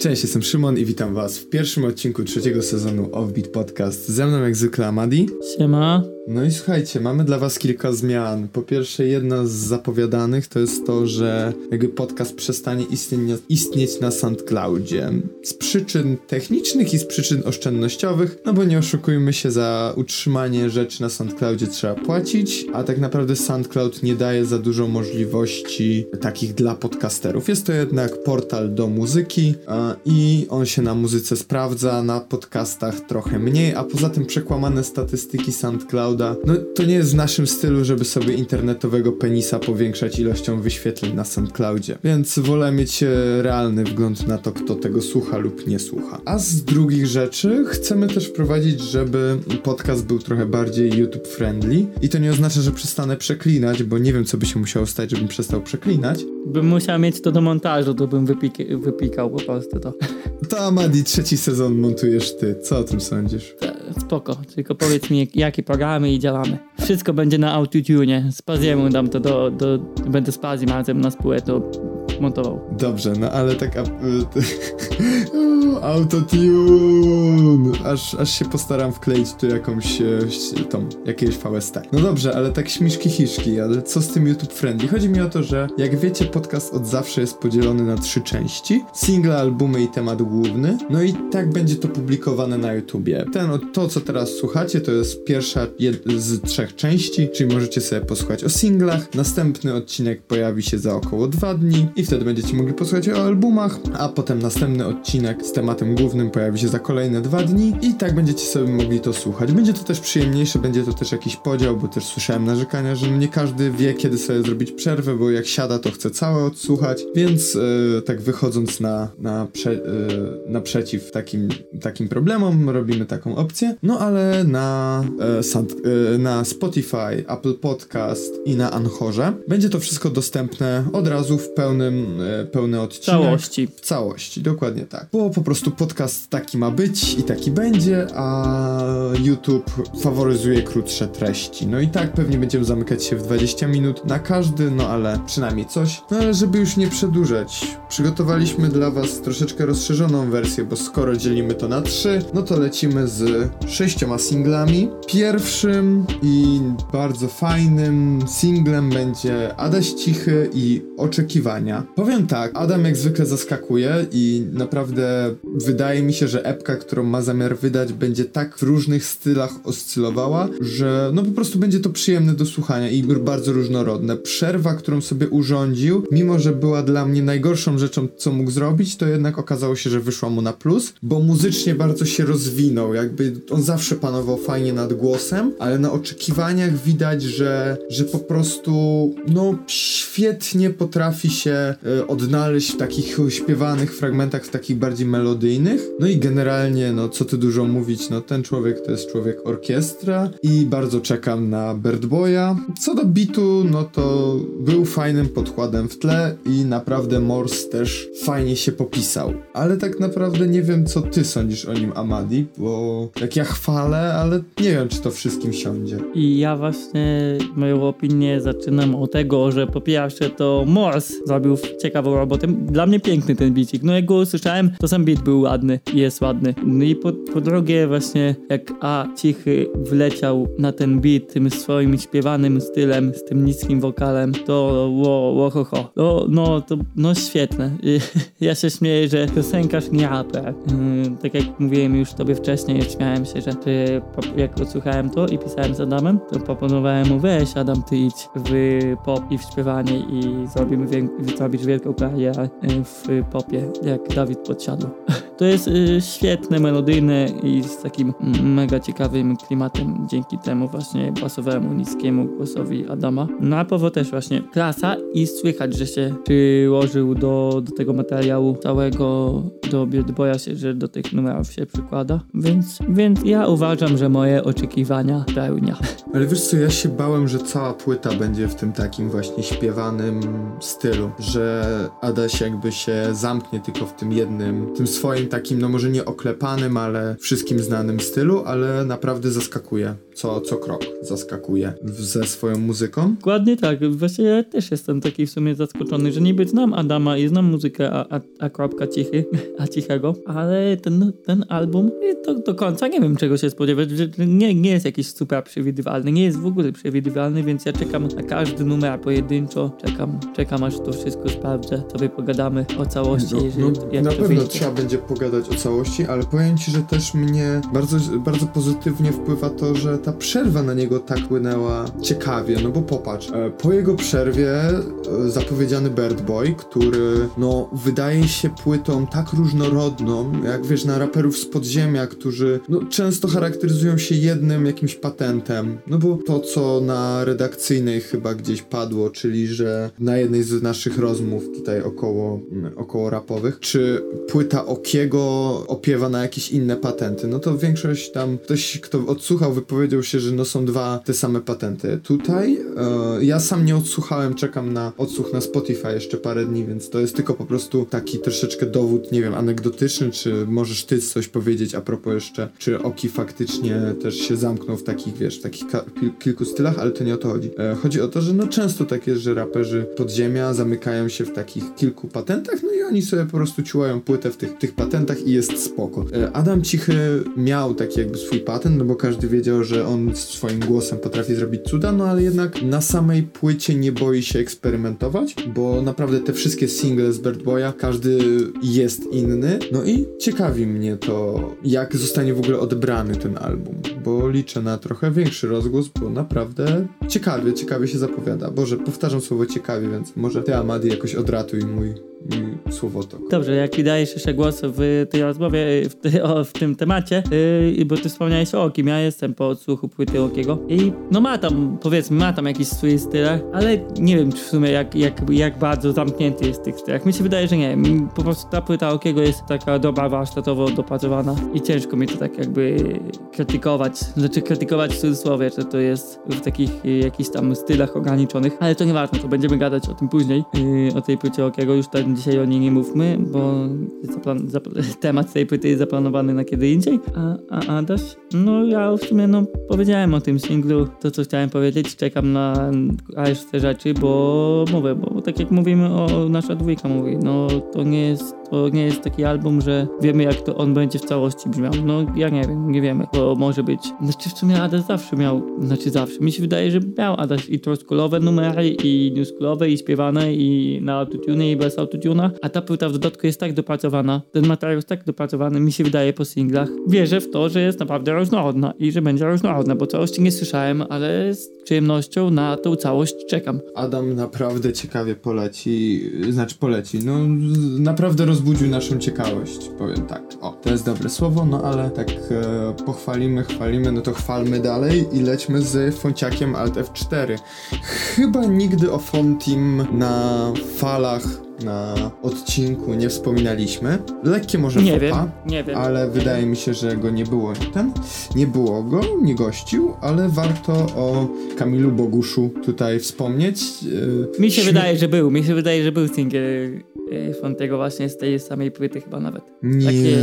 Cześć, jestem Szymon i witam was w pierwszym odcinku trzeciego sezonu Offbeat Podcast. Ze mną jak zwykle Amadi. Siema. No i słuchajcie, mamy dla was kilka zmian. Po pierwsze, jedna z zapowiadanych to jest to, że jakby podcast przestanie istnieć, istnieć na SoundCloudzie. Z przyczyn technicznych i z przyczyn oszczędnościowych, no bo nie oszukujmy się, za utrzymanie rzeczy na SoundCloudzie trzeba płacić, a tak naprawdę SoundCloud nie daje za dużo możliwości takich dla podcasterów. Jest to jednak portal do muzyki a, i on się na muzyce sprawdza, na podcastach trochę mniej, a poza tym przekłamane statystyki SoundCloud no to nie jest w naszym stylu, żeby sobie internetowego penisa powiększać ilością wyświetleń na SoundCloudzie. Więc wolę mieć e, realny wgląd na to, kto tego słucha lub nie słucha. A z drugich rzeczy chcemy też wprowadzić, żeby podcast był trochę bardziej YouTube friendly. I to nie oznacza, że przestanę przeklinać, bo nie wiem, co by się musiało stać, żebym przestał przeklinać. Bym musiał mieć to do montażu, to bym wypik- wypikał po prostu to. To Amadi, trzeci sezon montujesz ty. Co o tym sądzisz? Spoko, tylko powiedz mi, jakie programy i działamy. Wszystko będzie na autotune. Spaziemu dam to do, do... Będę spazim razem na spółę to montował. Dobrze, no ale tak... Autotune! Aż, aż się postaram wkleić tu jakąś e, tą, jakieś VST. No dobrze, ale tak śmiszki hiszki, ale co z tym YouTube Friendly? Chodzi mi o to, że jak wiecie, podcast od zawsze jest podzielony na trzy części. Single, albumy i temat główny. No i tak będzie to publikowane na YouTubie. Ten, to co teraz słuchacie, to jest pierwsza z trzech części, czyli możecie sobie posłuchać o singlach. Następny odcinek pojawi się za około dwa dni i wtedy będziecie mogli posłuchać o albumach, a potem następny odcinek z tematem głównym pojawi się za kolejne dwa dni i tak będziecie sobie mogli to słuchać. Będzie to też przyjemniejsze, będzie to też jakiś podział, bo też słyszałem narzekania, że nie każdy wie, kiedy sobie zrobić przerwę, bo jak siada, to chce całe odsłuchać, więc yy, tak wychodząc na, na prze, yy, naprzeciw takim, takim problemom, robimy taką opcję. No ale na, yy, na Spotify, Apple Podcast i na Anchorze będzie to wszystko dostępne od razu w pełnym, pełny odcinek. Całości. W całości, dokładnie tak. Bo po prostu podcast taki ma być i taki będzie, a YouTube faworyzuje krótsze treści. No i tak pewnie będziemy zamykać się w 20 minut na każdy, no ale przynajmniej coś. No ale żeby już nie przedłużać, przygotowaliśmy dla was troszeczkę rozszerzoną wersję, bo skoro dzielimy to na trzy, no to lecimy z sześcioma singlami. Pierwszym i bardzo fajnym singlem będzie Adaś Cichy i Oczekiwania. Powiem tak, Adam jak zwykle zaskakuje i naprawdę wydaje mi się, że epka, którą ma zamiar wydać, będzie tak w różnych stylach oscylowała, że no po prostu będzie to przyjemne do słuchania i bardzo różnorodne. Przerwa, którą sobie urządził, mimo że była dla mnie najgorszą rzeczą, co mógł zrobić, to jednak okazało się, że wyszła mu na plus, bo muzycznie bardzo się rozwinął, jakby on zawsze panował fajnie nad głosem, ale na oczekiwaniach widać, że, że po prostu no świetnie potrafi się odnaleźć w takich śpiewanych fragmentach, w takich bardziej melodyjnych. No i generalnie, no co ty dużo mówić, no ten człowiek to jest człowiek orkiestra i bardzo czekam na Bird Boya. Co do bitu, no to był fajnym podkładem w tle i naprawdę Morse też fajnie się popisał. Ale tak naprawdę nie wiem, co ty sądzisz o nim, Amadi, bo jak ja chwalę, ale nie wiem, czy to wszystkim siądzie. I ja właśnie moją opinię zaczynam od tego, że po pierwsze to Morse zrobił ciekawą robotę. Dla mnie piękny ten bicik. No jak go usłyszałem, to sam beat był ładny i jest ładny. No i po, po drugie właśnie jak A Cichy wleciał na ten beat tym swoim śpiewanym stylem, z tym niskim wokalem, to ło, ło ho, ho. No, no, to, no świetne. ja się śmieję, że piosenkarz nie raper. Yy, tak jak mówiłem już tobie wcześniej, śmiałem się, że ty, jak odsłuchałem to i pisałem z Adamem, to proponowałem mu weź Adam, ty idź w pop i w śpiewanie i zrobimy zrobić wielką karierę w popie, jak Dawid podsiadł. To jest y, świetne, melodyjne i z takim mega ciekawym klimatem dzięki temu właśnie basowemu, niskiemu głosowi Adama. No a Powo też właśnie klasa i słychać, że się przyłożył do, do tego materiału całego, do Boya się, że do tych numerów się przykłada. Więc, więc ja uważam, że moje oczekiwania pełnia. Ale wiesz co, ja się bałem, że cała płyta będzie w tym takim właśnie śpiewanym stylu, że Adaś jakby się zamknie tylko w tym jednym, tym swoim takim, no może nie oklepanym, ale wszystkim znanym stylu, ale naprawdę zaskakuje. Co, co krok zaskakuje ze swoją muzyką. Dokładnie tak. Właśnie ja też jestem taki w sumie zaskoczony, że niby znam Adama i znam muzykę a, a, a kropka cichy, a cichego, ale ten, ten album do, do końca nie wiem czego się spodziewać, nie, nie jest jakiś super przewidywalny, nie jest w ogóle przewidywalny, więc ja czekam na każdy numer pojedynczo, czekam, czekam aż to wszystko sprawdzę, sobie pogadamy o całości. No, jeżeli, no, jak na to pewno wyjdzie. trzeba będzie pogadać o całości, ale powiem ci, że też mnie bardzo, bardzo pozytywnie wpływa to, że ta przerwa na niego tak płynęła ciekawie, no bo popatrz, e, po jego przerwie e, zapowiedziany Bird Boy, który no wydaje się płytą tak różnorodną, jak wiesz, na raperów z podziemia, którzy no, często charakteryzują się jednym jakimś patentem, no bo to, co na redakcyjnej chyba gdzieś padło, czyli że na jednej z naszych rozmów tutaj około, około rapowych, czy płyta Okiego opiewa na jakieś inne patenty, no to większość tam, ktoś kto odsłuchał wypowiedział się, że no są dwa te same patenty. Tutaj e, ja sam nie odsłuchałem, czekam na odsłuch na Spotify jeszcze parę dni, więc to jest tylko po prostu taki troszeczkę dowód, nie wiem, anegdotyczny, czy możesz ty coś powiedzieć a propos jeszcze, czy Oki faktycznie też się zamknął w takich, wiesz, takich kilku stylach, ale to nie o to chodzi. E, chodzi o to, że no często tak jest, że raperzy podziemia zamykają się w takich kilku patentach, no i oni sobie po prostu ciułają płytę w tych, tych patentach i jest spoko. E, Adam Cichy miał taki jakby swój patent, no bo każdy wiedział, że on swoim głosem potrafi zrobić cuda, no ale jednak na samej płycie nie boi się eksperymentować, bo naprawdę te wszystkie single z Bird Boya, każdy jest inny, no i ciekawi mnie to, jak zostanie w ogóle odebrany ten album, bo liczę na trochę większy rozgłos, bo naprawdę ciekawie, ciekawie się zapowiada. Boże, powtarzam słowo ciekawie, więc może ty, Amadi, jakoś odratuj mój słowotok. Dobrze, jak dajesz jeszcze głos w tej rozmowie, w, ty, o, w tym temacie, yy, bo ty wspomniałeś o Okim, ja jestem po odsłuchu płyty Okiego i no ma tam, powiedzmy, ma tam jakiś swój styl, ale nie wiem czy w sumie jak, jak, jak bardzo zamknięty jest w tych stylach. Mi się wydaje, że nie. Mi Po prostu ta płyta Okiego jest taka dobra, warsztatowo dopracowana i ciężko mi to tak jakby krytykować, znaczy krytykować w cudzysłowie, że to jest w takich y, jakichś tam stylach ograniczonych, ale to nieważne, to będziemy gadać o tym później, yy, o tej płycie Okiego, już tak dzisiaj o niej nie mówmy, bo zaplan- zap- temat tej płyty jest zaplanowany na kiedy indziej. A, a Adaś? No ja w sumie no powiedziałem o tym singlu, to co chciałem powiedzieć, czekam na resztę rzeczy, bo mówię, bo tak jak mówimy o nasza dwójka mówi, no to nie jest to nie jest taki album, że wiemy jak to on będzie w całości brzmiał. No ja nie wiem, nie wiemy, bo może być. Znaczy w sumie Adaś zawsze miał, znaczy zawsze, mi się wydaje, że miał Adaś i troskulowe numery, i newskulowe, i śpiewane, i na autotune, i bez a ta płyta w dodatku jest tak dopracowana, ten materiał jest tak dopracowany, mi się wydaje po singlach. Wierzę w to, że jest naprawdę różnorodna i że będzie różnorodna, bo całości nie słyszałem, ale z przyjemnością na tą całość czekam. Adam naprawdę ciekawie poleci, znaczy poleci, no naprawdę rozbudził naszą ciekawość, powiem tak. O, to jest dobre słowo, no ale tak e, pochwalimy, chwalimy, no to chwalmy dalej i lećmy z Fonciakiem Alt F4. Chyba nigdy o Fontim na falach, na odcinku nie wspominaliśmy. Lekkie może Nie fopa, wiem, nie wiem. ale wydaje mi się, że go nie było ten. Nie było go, nie gościł, ale warto o Kamilu Boguszu tutaj wspomnieć. E, Mi się śmie- wydaje, że był. Mi się wydaje, że był singiel e, Fontego właśnie z tej samej płyty chyba nawet. Nie, Takie-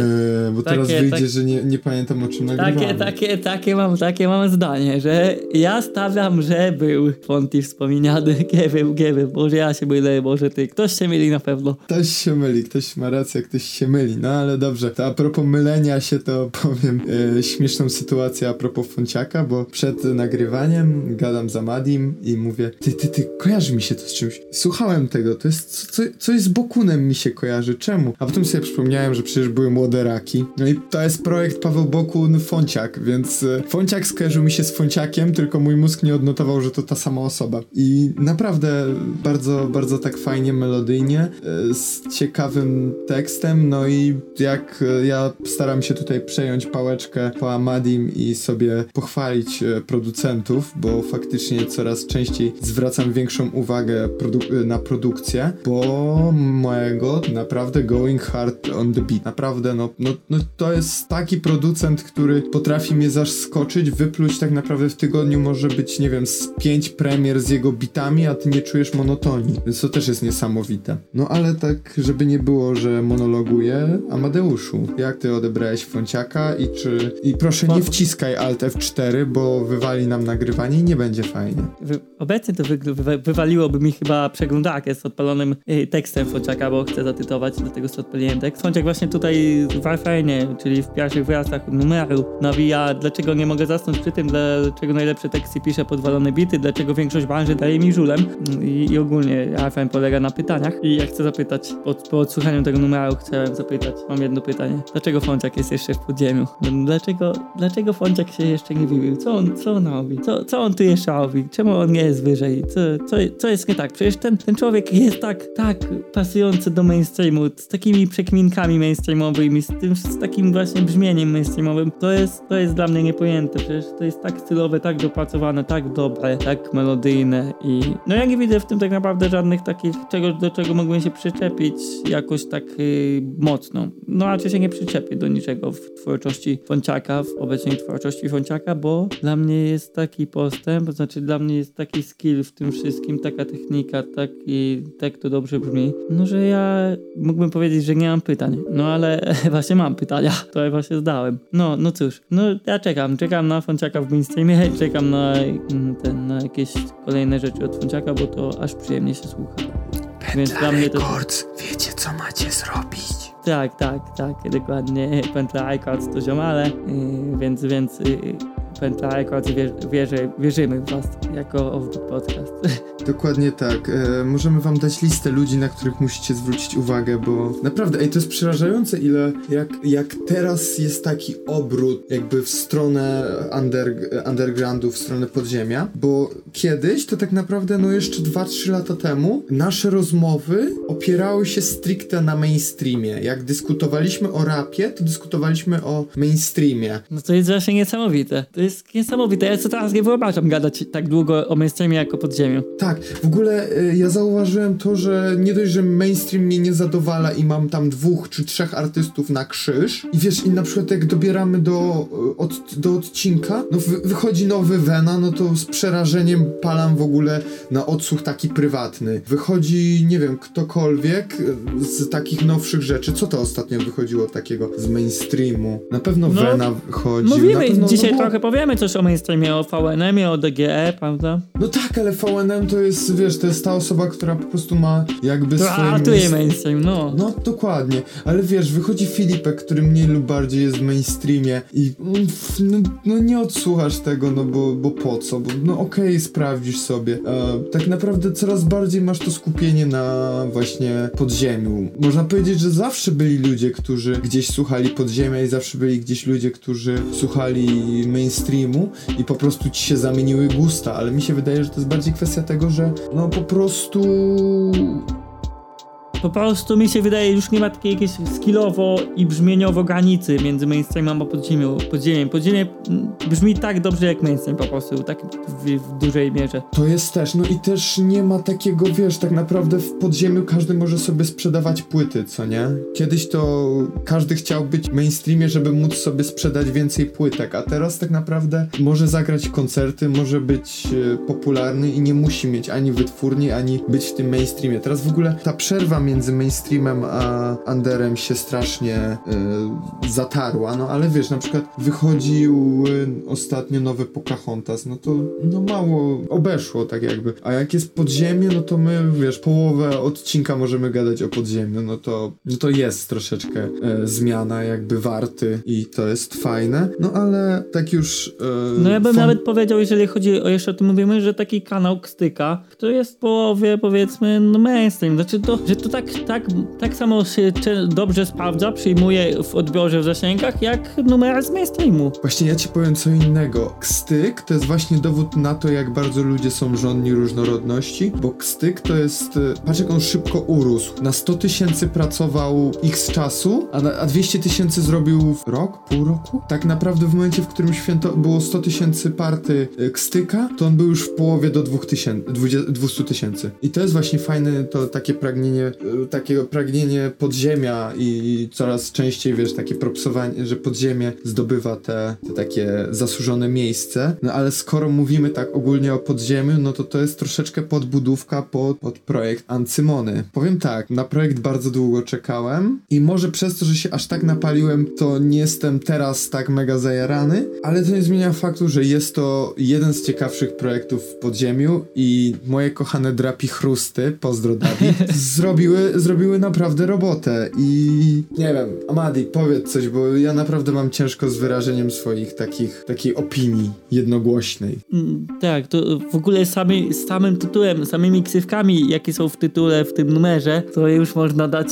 bo teraz takie- wyjdzie, tak- że nie, nie pamiętam o czym nagrywamy. Takie, takie, takie mam, takie mam zdanie, że ja stawiam, że był Fonti wspomniany. Nie wiem, nie wiem, może ja się mylę, może ty. Ktoś się myli na pewno. Ktoś się myli, ktoś ma rację, ktoś się myli. No ale dobrze, to a propos mylenia się, to powiem e, śmieszną sytuację a propos Fonciaka, bo przed nagrywaniem gadam z Amadim i mówię, ty, ty, ty, kojarzy mi się to z czymś. Słuchałem tego, to jest co, coś z Bokunem mi się kojarzy, czemu? A potem sobie przypomniałem, że przecież były młode raki. No i to jest projekt Paweł Bokun Fonciak, więc e, Fonciak skojarzył mi się z Fonciakiem, tylko mój mózg nie odnotował, że to ta sama osoba. I naprawdę bardzo, bardzo tak fajnie, melodyjnie, e, z ciekawym tekstem, no i jak e, ja staram się tutaj przejąć pałeczkę po Amadim i sobie pochwalić e, producentów, bo faktycznie coraz częściej zwracam większą uwagę produ- na produkcję, bo mojego, naprawdę going hard on the beat. Naprawdę, no, no, no to jest taki producent, który potrafi mnie zaskoczyć, wypluć tak naprawdę w tygodniu może być, nie wiem, z pięć premier z jego bitami, a ty nie czujesz monotonii. Więc to też jest niesamowite. No ale tak, żeby nie było, że monologuję, Amadeuszu, jak ty odebrałeś Fonciaka i czy... I proszę nie wciskaj Alt F4, bo wywali nam nagrywanie i nie będzie fajnie. Wy, obecnie to wy, wy, wywaliłoby mi chyba przeglądarkę z odpalonym y, tekstem Fonciaka, bo chcę zatytować, dlatego sobie odpaliłem tekst. Fonciak właśnie tutaj w Warframe, czyli w pierwszych wyrazach numeru nawija, dlaczego nie mogę zasnąć przy tym, dlaczego najlepsze teksty piszę podwalone bity, dlaczego większość branży daje mi żulem i, i ogólnie Warframe polega na pytaniach i ja chcę zapytać, po, po odsłuchaniu tego numeru chciałem zapytać, mam jedno pytanie. Dlaczego Fonciak jest jeszcze w podziemiu? Dlaczego, dlaczego Fonciak się jeszcze nie wybił? Co on, co on robi? Co, co on tu jeszcze robi? Czemu on nie jest wyżej? Co, co, co jest nie tak? Przecież ten, ten człowiek jest tak, tak pasujący do mainstreamu, z takimi przekminkami mainstreamowymi, z tym, z takim właśnie brzmieniem mainstreamowym. To jest, to jest dla mnie niepojęte. Przecież to jest tak stylowe, tak dopracowane, tak dobre, tak melodyjne i no ja nie widzę w tym tak naprawdę żadnych takich, czegoś, do czego mógłbym się przyczepić jakoś tak yy, mocno. No raczej się nie przyczepię do niczego w twórczości Fonciaka, w obecnej twórczości Fonciaka, bo dla mnie jest taki postęp, znaczy dla mnie jest taki skill w tym wszystkim, taka technika, taki, tak to dobrze brzmi, no że ja mógłbym powiedzieć, że nie mam pytań, no ale właśnie mam pytania, to ja właśnie zdałem. No, no cóż, no ja czekam, czekam na Fonciaka w mainstreamie, czekam na, mm, ten, na jakieś kolejne rzeczy od Fonciaka, bo to aż przyjemnie się słucha. Więc dla mnie to... Records, wiecie co macie zrobić. Tak, tak, tak, dokładnie. Pętla Records to ziomale, yy, więc, więc yy, Pętla Records wierzy, wierzymy w was jako Podcast. Dokładnie tak. E, możemy wam dać listę ludzi, na których musicie zwrócić uwagę, bo naprawdę, ej, to jest przerażające, ile, jak, jak teraz jest taki obrót jakby w stronę under, undergroundu, w stronę podziemia, bo kiedyś to tak naprawdę, no jeszcze 2-3 lata temu, nasze rozmowy opierały się stricte na mainstreamie. Jak dyskutowaliśmy o rapie, to dyskutowaliśmy o mainstreamie. No to jest właśnie niesamowite. To jest niesamowite. Ja co teraz nie wyobrażam gadać tak długo o mainstreamie jako podziemiu. Tak, w ogóle y, ja zauważyłem to, że nie dość, że mainstream mnie nie zadowala i mam tam dwóch czy trzech artystów na krzyż i wiesz, i na przykład jak dobieramy do, y, od, do odcinka, no wy, wychodzi nowy Vena, no to z przerażeniem palam w ogóle na odsłuch taki prywatny. Wychodzi, nie wiem, ktokolwiek y, z takich nowszych rzeczy. Co to ostatnio wychodziło takiego z mainstreamu? Na pewno no, Vena wychodzi. Mówimy, pewno, dzisiaj no bo... trochę powiemy coś o mainstreamie, o VNM-ie, o DGE, prawda? No tak, ale VNM to jest, wiesz, to jest ta osoba, która po prostu ma jakby to swoje... Ratuje mainstream, no. No, dokładnie. Ale wiesz, wychodzi Filipek, który mniej lub bardziej jest w mainstreamie i no, no nie odsłuchasz tego, no bo, bo po co? Bo, no okej, okay, sprawdzisz sobie. E, tak naprawdę coraz bardziej masz to skupienie na właśnie podziemiu. Można powiedzieć, że zawsze byli ludzie, którzy gdzieś słuchali podziemia i zawsze byli gdzieś ludzie, którzy słuchali mainstreamu i po prostu ci się zamieniły gusta, ale mi się wydaje, że to jest bardziej kwestia tego, że no po prostu po prostu mi się wydaje, już nie ma takiej jakiejś skillowo i brzmieniowo granicy między mainstreamem a podziemiem. Podziemiem. Podziemie brzmi tak dobrze jak mainstream po prostu, tak w, w, dużej mierze. To jest też, no i też nie ma takiego, wiesz, tak naprawdę w podziemiu każdy może sobie sprzedawać płyty, co nie? Kiedyś to każdy chciał być w mainstreamie, żeby móc sobie sprzedać więcej płytek, a teraz tak naprawdę może zagrać koncerty, może być e, popularny i nie musi mieć ani wytwórni, ani być w tym mainstreamie. Teraz w ogóle ta przerwa między między mainstreamem a underem się strasznie y, zatarła, no ale wiesz, na przykład wychodził ostatnio nowy Pocahontas, no to no mało obeszło tak jakby, a jak jest podziemie, no to my, wiesz, połowę odcinka możemy gadać o podziemiu, no to, no to jest troszeczkę y, zmiana jakby warty i to jest fajne, no ale tak już... Y, no ja bym nawet powiedział, jeżeli chodzi o, jeszcze o tym mówimy, że taki kanał Kstyka, to jest w połowie powiedzmy no mainstream, znaczy to, że to tak tak, tak, samo się dobrze sprawdza, przyjmuje w odbiorze w zasięgach, jak numer z mainstreamu. Właśnie ja ci powiem co innego. Kstyk to jest właśnie dowód na to, jak bardzo ludzie są żądni różnorodności, bo kstyk to jest, e, patrz jak on szybko urósł. Na 100 tysięcy pracował x czasu, a, na, a 200 tysięcy zrobił w rok, pół roku? Tak naprawdę w momencie, w którym święto było 100 tysięcy party e, kstyka, to on był już w połowie do 200 tysięcy. I to jest właśnie fajne, to takie pragnienie y, takiego pragnienie podziemia i coraz częściej, wiesz, takie propsowanie, że podziemie zdobywa te, te takie zasłużone miejsce. No ale skoro mówimy tak ogólnie o podziemiu, no to to jest troszeczkę podbudówka pod, pod projekt Ancymony. Powiem tak, na projekt bardzo długo czekałem i może przez to, że się aż tak napaliłem, to nie jestem teraz tak mega zajarany, ale to nie zmienia faktu, że jest to jeden z ciekawszych projektów w podziemiu i moje kochane drapi chrusty, pozdro Dawid, zrobiły, zrobiły naprawdę robotę i nie wiem, Amadi, powiedz coś, bo ja naprawdę mam ciężko z wyrażeniem swoich takich, takiej opinii jednogłośnej. Mm, Tak, to w ogóle sami, z samym tytułem, samymi ksywkami, jakie są w tytule, w tym numerze, to już można dać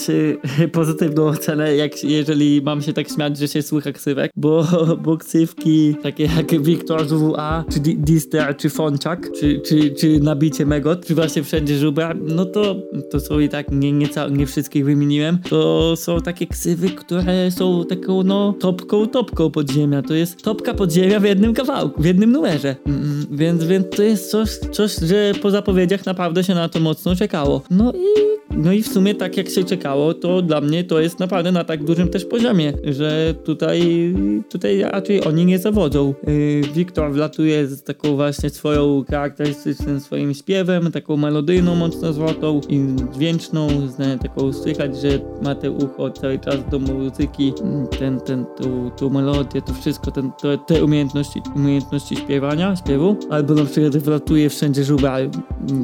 e, pozytywną ocenę, jak, jeżeli mam się tak śmiać, że się słycha ksywek, bo, bo ksywki takie jak Wiktor WWA, czy Di- Dister, czy Fonciak, czy, czy, czy Nabicie Megot, czy właśnie Wszędzie Żubra, no to, to są i tak, nie, nie, ca- nie wszystkich wymieniłem, to są takie ksywy, które są taką, no, topką, topką podziemia, to jest topka podziemia w jednym kawałku, w jednym numerze, mm, więc, więc to jest coś, coś, że po zapowiedziach naprawdę się na to mocno czekało. No i no i w sumie tak jak się czekało, to dla mnie to jest naprawdę na tak dużym też poziomie, że tutaj, tutaj raczej oni nie zawodzą. Yy, Wiktor wlatuje z taką właśnie swoją charakterystycznym swoim śpiewem, taką melodyjną, mocno złotą i dźwięczną, zna- taką słychać, że ma te ucho cały czas do muzyki, ten, ten, tą, tą melodię, to wszystko, ten, te, te umiejętności, umiejętności śpiewania, śpiewu, albo na przykład wlatuje wszędzie żubra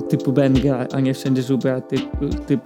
typu Benga, a nie wszędzie żubra typu, typu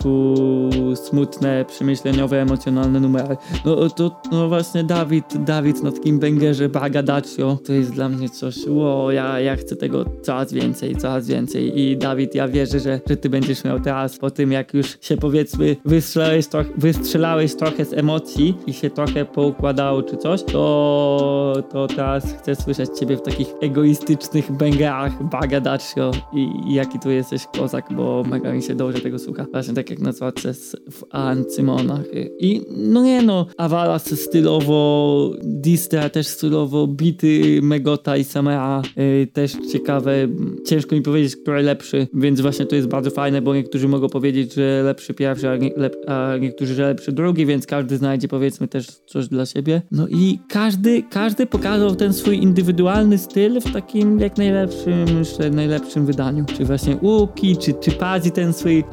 smutne, przemyśleniowe, emocjonalne numery. No to no właśnie Dawid, Dawid na takim Bengerze Bagadaccio to jest dla mnie coś, wow, ja, ja chcę tego coraz więcej, coraz więcej i Dawid, ja wierzę, że, że ty będziesz miał teraz po tym, jak już się powiedzmy wystrzelałeś, troch, wystrzelałeś trochę z emocji i się trochę poukładało czy coś, to, to teraz chcę słyszeć ciebie w takich egoistycznych bęgerach Bagadaccio i, i jaki tu jesteś kozak, bo mega mi się dobrze tego słucha. Właśnie tak jak na Swaces w Ancymonach. I no nie no, Avalas stylowo, Distra też stylowo, bity Megota i Samea y, też ciekawe. Ciężko mi powiedzieć, który lepszy, więc właśnie to jest bardzo fajne, bo niektórzy mogą powiedzieć, że lepszy pierwszy, a, nie, lep, a niektórzy, że lepszy drugi, więc każdy znajdzie powiedzmy też coś dla siebie. No i każdy, każdy pokazał ten swój indywidualny styl w takim jak najlepszym, myślę, najlepszym wydaniu. Czy właśnie Uki, czy, czy Pazi ten swój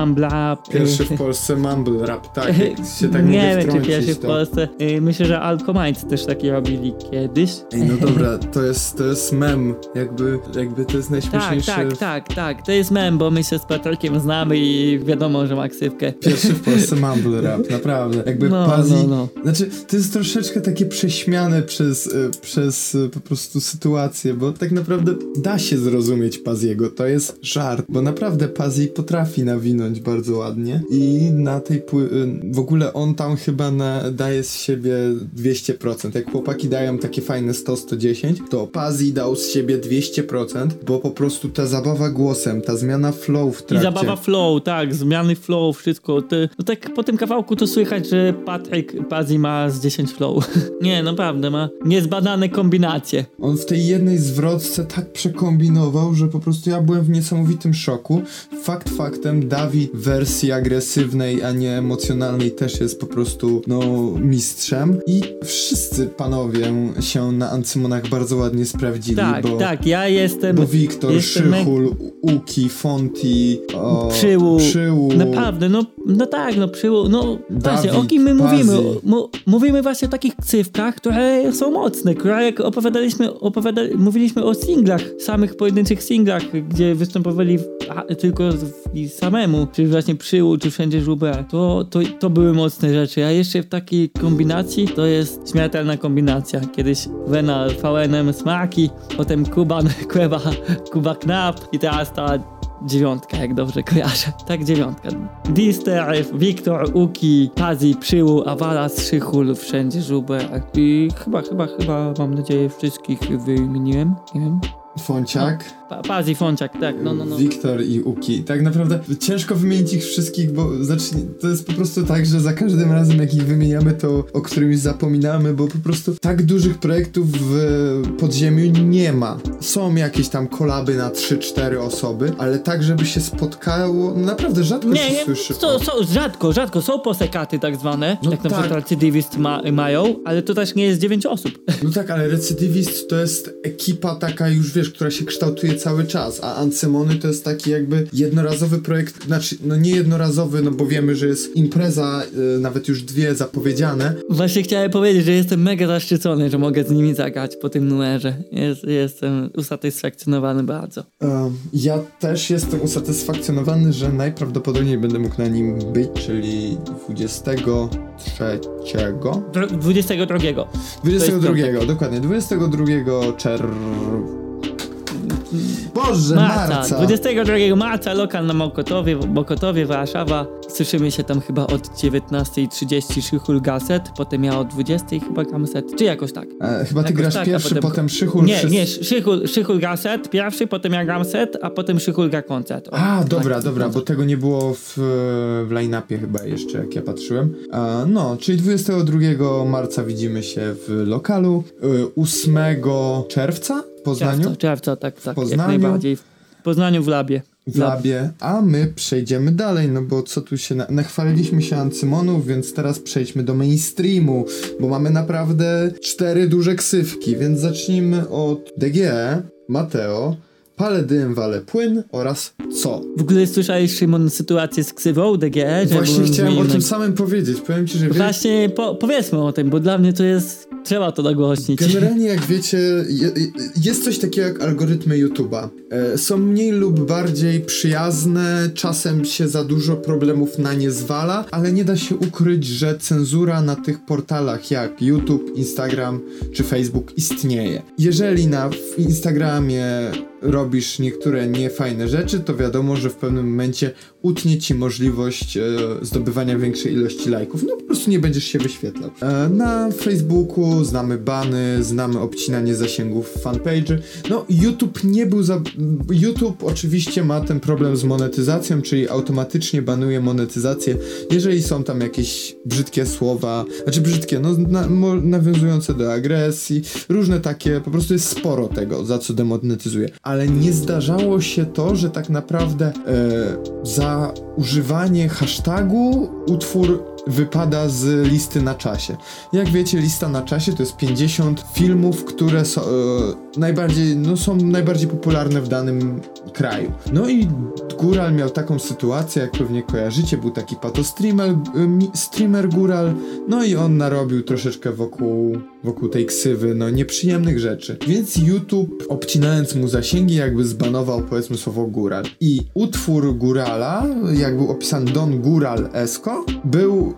autotunowy mambla. Pierwszy w Polsce mumble rap, tak, się tak nie wiem, czy pierwszy w to- Polsce. Y, Myślę, że Alcomites też takie robili kiedyś. Ej, no dobra, to jest, to jest mem, jakby, jakby to jest Tak, najśmieszniejszy... tak, tak, tak. To jest mem, bo my się z Petrolkiem znamy i wiadomo, że ma ksywkę. Pierwszy w Polsce mumble rap, naprawdę. Jakby No, Pazi... no, no. Znaczy, to jest troszeczkę takie prześmiane przez, y, przez y, po prostu sytuację, bo tak naprawdę da się zrozumieć Paziego, to jest żart, bo naprawdę Pazi potrafi nawinąć bardzo ładnie i na tej y, w ogóle on tam chyba na, daje z siebie 200%. Jak chłopaki dają takie fajne 100-110, to Pazi dał z siebie 200%, bo po prostu ta zabawa głosem, ta zmiana flow w I trakcie... zabawa flow, tak, zmiany flow, wszystko. Te, no tak po tym kawałku to słychać, że Patryk Pazi ma z 10 flow. nie, naprawdę, ma niezbadane kombinacje. On w tej jednej zwrotce tak przekombinował, że po prostu ja byłem w niesamowitym szoku. Fakt faktem, Dawid w wersji agresywnej, a nie emocjonalnej też jest po prostu, no, mistrzem. I wszyscy panowie się na Ancymonach bardzo ładnie sprawdzili, Tak, bo... tak, ja jestem... Bo Wiktor, jestem Szychul, Uki, Fonti, o, Przyłu. Przyłu. Naprawdę, no, no tak, no przyło, no właśnie, o kim my mówimy? Mówimy właśnie o takich ksywkach, które są mocne, które jak opowiadaliśmy, opowiada, mówiliśmy o singlach, samych pojedynczych singlach, gdzie występowali w, a, tylko w, i samemu, czy właśnie przyłu, czy wszędzie żubra, to, to, to były mocne rzeczy, a jeszcze w takiej kombinacji to jest śmiertelna kombinacja. Kiedyś Wena VNM Smaki, potem Kuban, Kuba, Kuba Knap i teraz ta Dziewiątka, jak dobrze kojarzę. Tak, dziewiątka. Dister, Wiktor, Uki, Pazi, Przyłu, Awalas, Szychul, wszędzie Żuber. I chyba, chyba, chyba, mam nadzieję, wszystkich wymieniłem. Nie wiem. Fonciak. Pa, Paz i Fąciak, tak, no, no, no. Wiktor i Uki. Tak naprawdę ciężko wymienić ich wszystkich, bo znaczy, to jest po prostu tak, że za każdym razem jak ich wymieniamy, to o którymś zapominamy, bo po prostu tak dużych projektów w podziemiu nie ma. Są jakieś tam kolaby na 3-4 osoby, ale tak, żeby się spotkało, no naprawdę rzadko Nie, się nie, słyszy. są, są, rzadko, rzadko, są posekaty tak zwane, No jak na tak. przykład recydywist ma, mają, ale to też nie jest 9 osób. No tak, ale recydywist to jest ekipa taka już, wiesz, która się kształtuje cały czas, a Ancemony to jest taki jakby jednorazowy projekt, znaczy, no nie jednorazowy, no bo wiemy, że jest impreza, y, nawet już dwie zapowiedziane, Właśnie chciałem powiedzieć, że jestem mega zaszczycony, że mogę z nimi zagrać po tym numerze. Jest, jestem usatysfakcjonowany bardzo. Um, ja też jestem usatysfakcjonowany, że najprawdopodobniej będę mógł na nim być, czyli 23. Dro- 22. 22, dokładnie, 22 czer... Boże, Marca, marca! 22 marca lokal na Mokotowie, Mokotowie, Warszawa. Słyszymy się tam chyba od 19.30 Szychul Gaset, potem ja o 20.00 chyba Gamset, czy jakoś tak. E, chyba ty Jakoś grasz tak, pierwszy, potem- potem Szychul. Nie, wszyscy- nie, Szychul, Szychul Gaset pierwszy, potem ja Gamset, a potem Szychul Ga koncert. O, A, tak, dobra, tak, dobra, tak. bo tego nie było w, w line-upie chyba jeszcze, jak ja patrzyłem. A, no, czyli 22 marca widzimy się w lokalu, y, 8 czerwca Poznaniu, Czerwca, czerwca, tak, tak, Poznaniu. jak najbardziej. W Poznaniu w Labie. w Labie, a my przejdziemy dalej, no bo co tu się, na, nachwaliliśmy się Ancymonów, więc teraz przejdźmy do mainstreamu, bo mamy naprawdę cztery duże ksywki, więc zacznijmy od DGE, Mateo, Pale dym, wale płyn oraz co? W ogóle słyszałeś, Szymon, sytuację z ksywą DGE? Właśnie chciałem o tym samym powiedzieć, powiem ci, że wie, Właśnie po, powiedzmy o tym, bo dla mnie to jest. Trzeba to nagłośnić. Generalnie, jak wiecie, je, jest coś takiego jak algorytmy YouTube'a. E, są mniej lub bardziej przyjazne, czasem się za dużo problemów na nie zwala, ale nie da się ukryć, że cenzura na tych portalach jak YouTube, Instagram czy Facebook istnieje. Jeżeli na Instagramie robisz niektóre niefajne rzeczy, to wiadomo, że w pewnym momencie utnie ci możliwość e, zdobywania większej ilości lajków. No po prostu nie będziesz się wyświetlał. E, na Facebooku znamy bany, znamy obcinanie zasięgów fanpage'y. No YouTube nie był za... YouTube oczywiście ma ten problem z monetyzacją, czyli automatycznie banuje monetyzację, jeżeli są tam jakieś brzydkie słowa, znaczy brzydkie, no na, mo, nawiązujące do agresji, różne takie, po prostu jest sporo tego, za co demonetyzuje. Ale nie zdarzało się to, że tak naprawdę e, za używanie hashtagu utwór wypada z listy na czasie. Jak wiecie, lista na czasie to jest 50 filmów, które są, e, najbardziej, no, są najbardziej popularne w danym kraju. No i Góral miał taką sytuację, jak pewnie kojarzycie, był taki pato streamer, mi- streamer no i on narobił troszeczkę wokół, wokół tej ksywy, no nieprzyjemnych rzeczy. Więc YouTube, obcinając mu zasięgi, jakby zbanował powiedzmy słowo Góral. I utwór Górala, jak był opisany Don Góral Esko, był,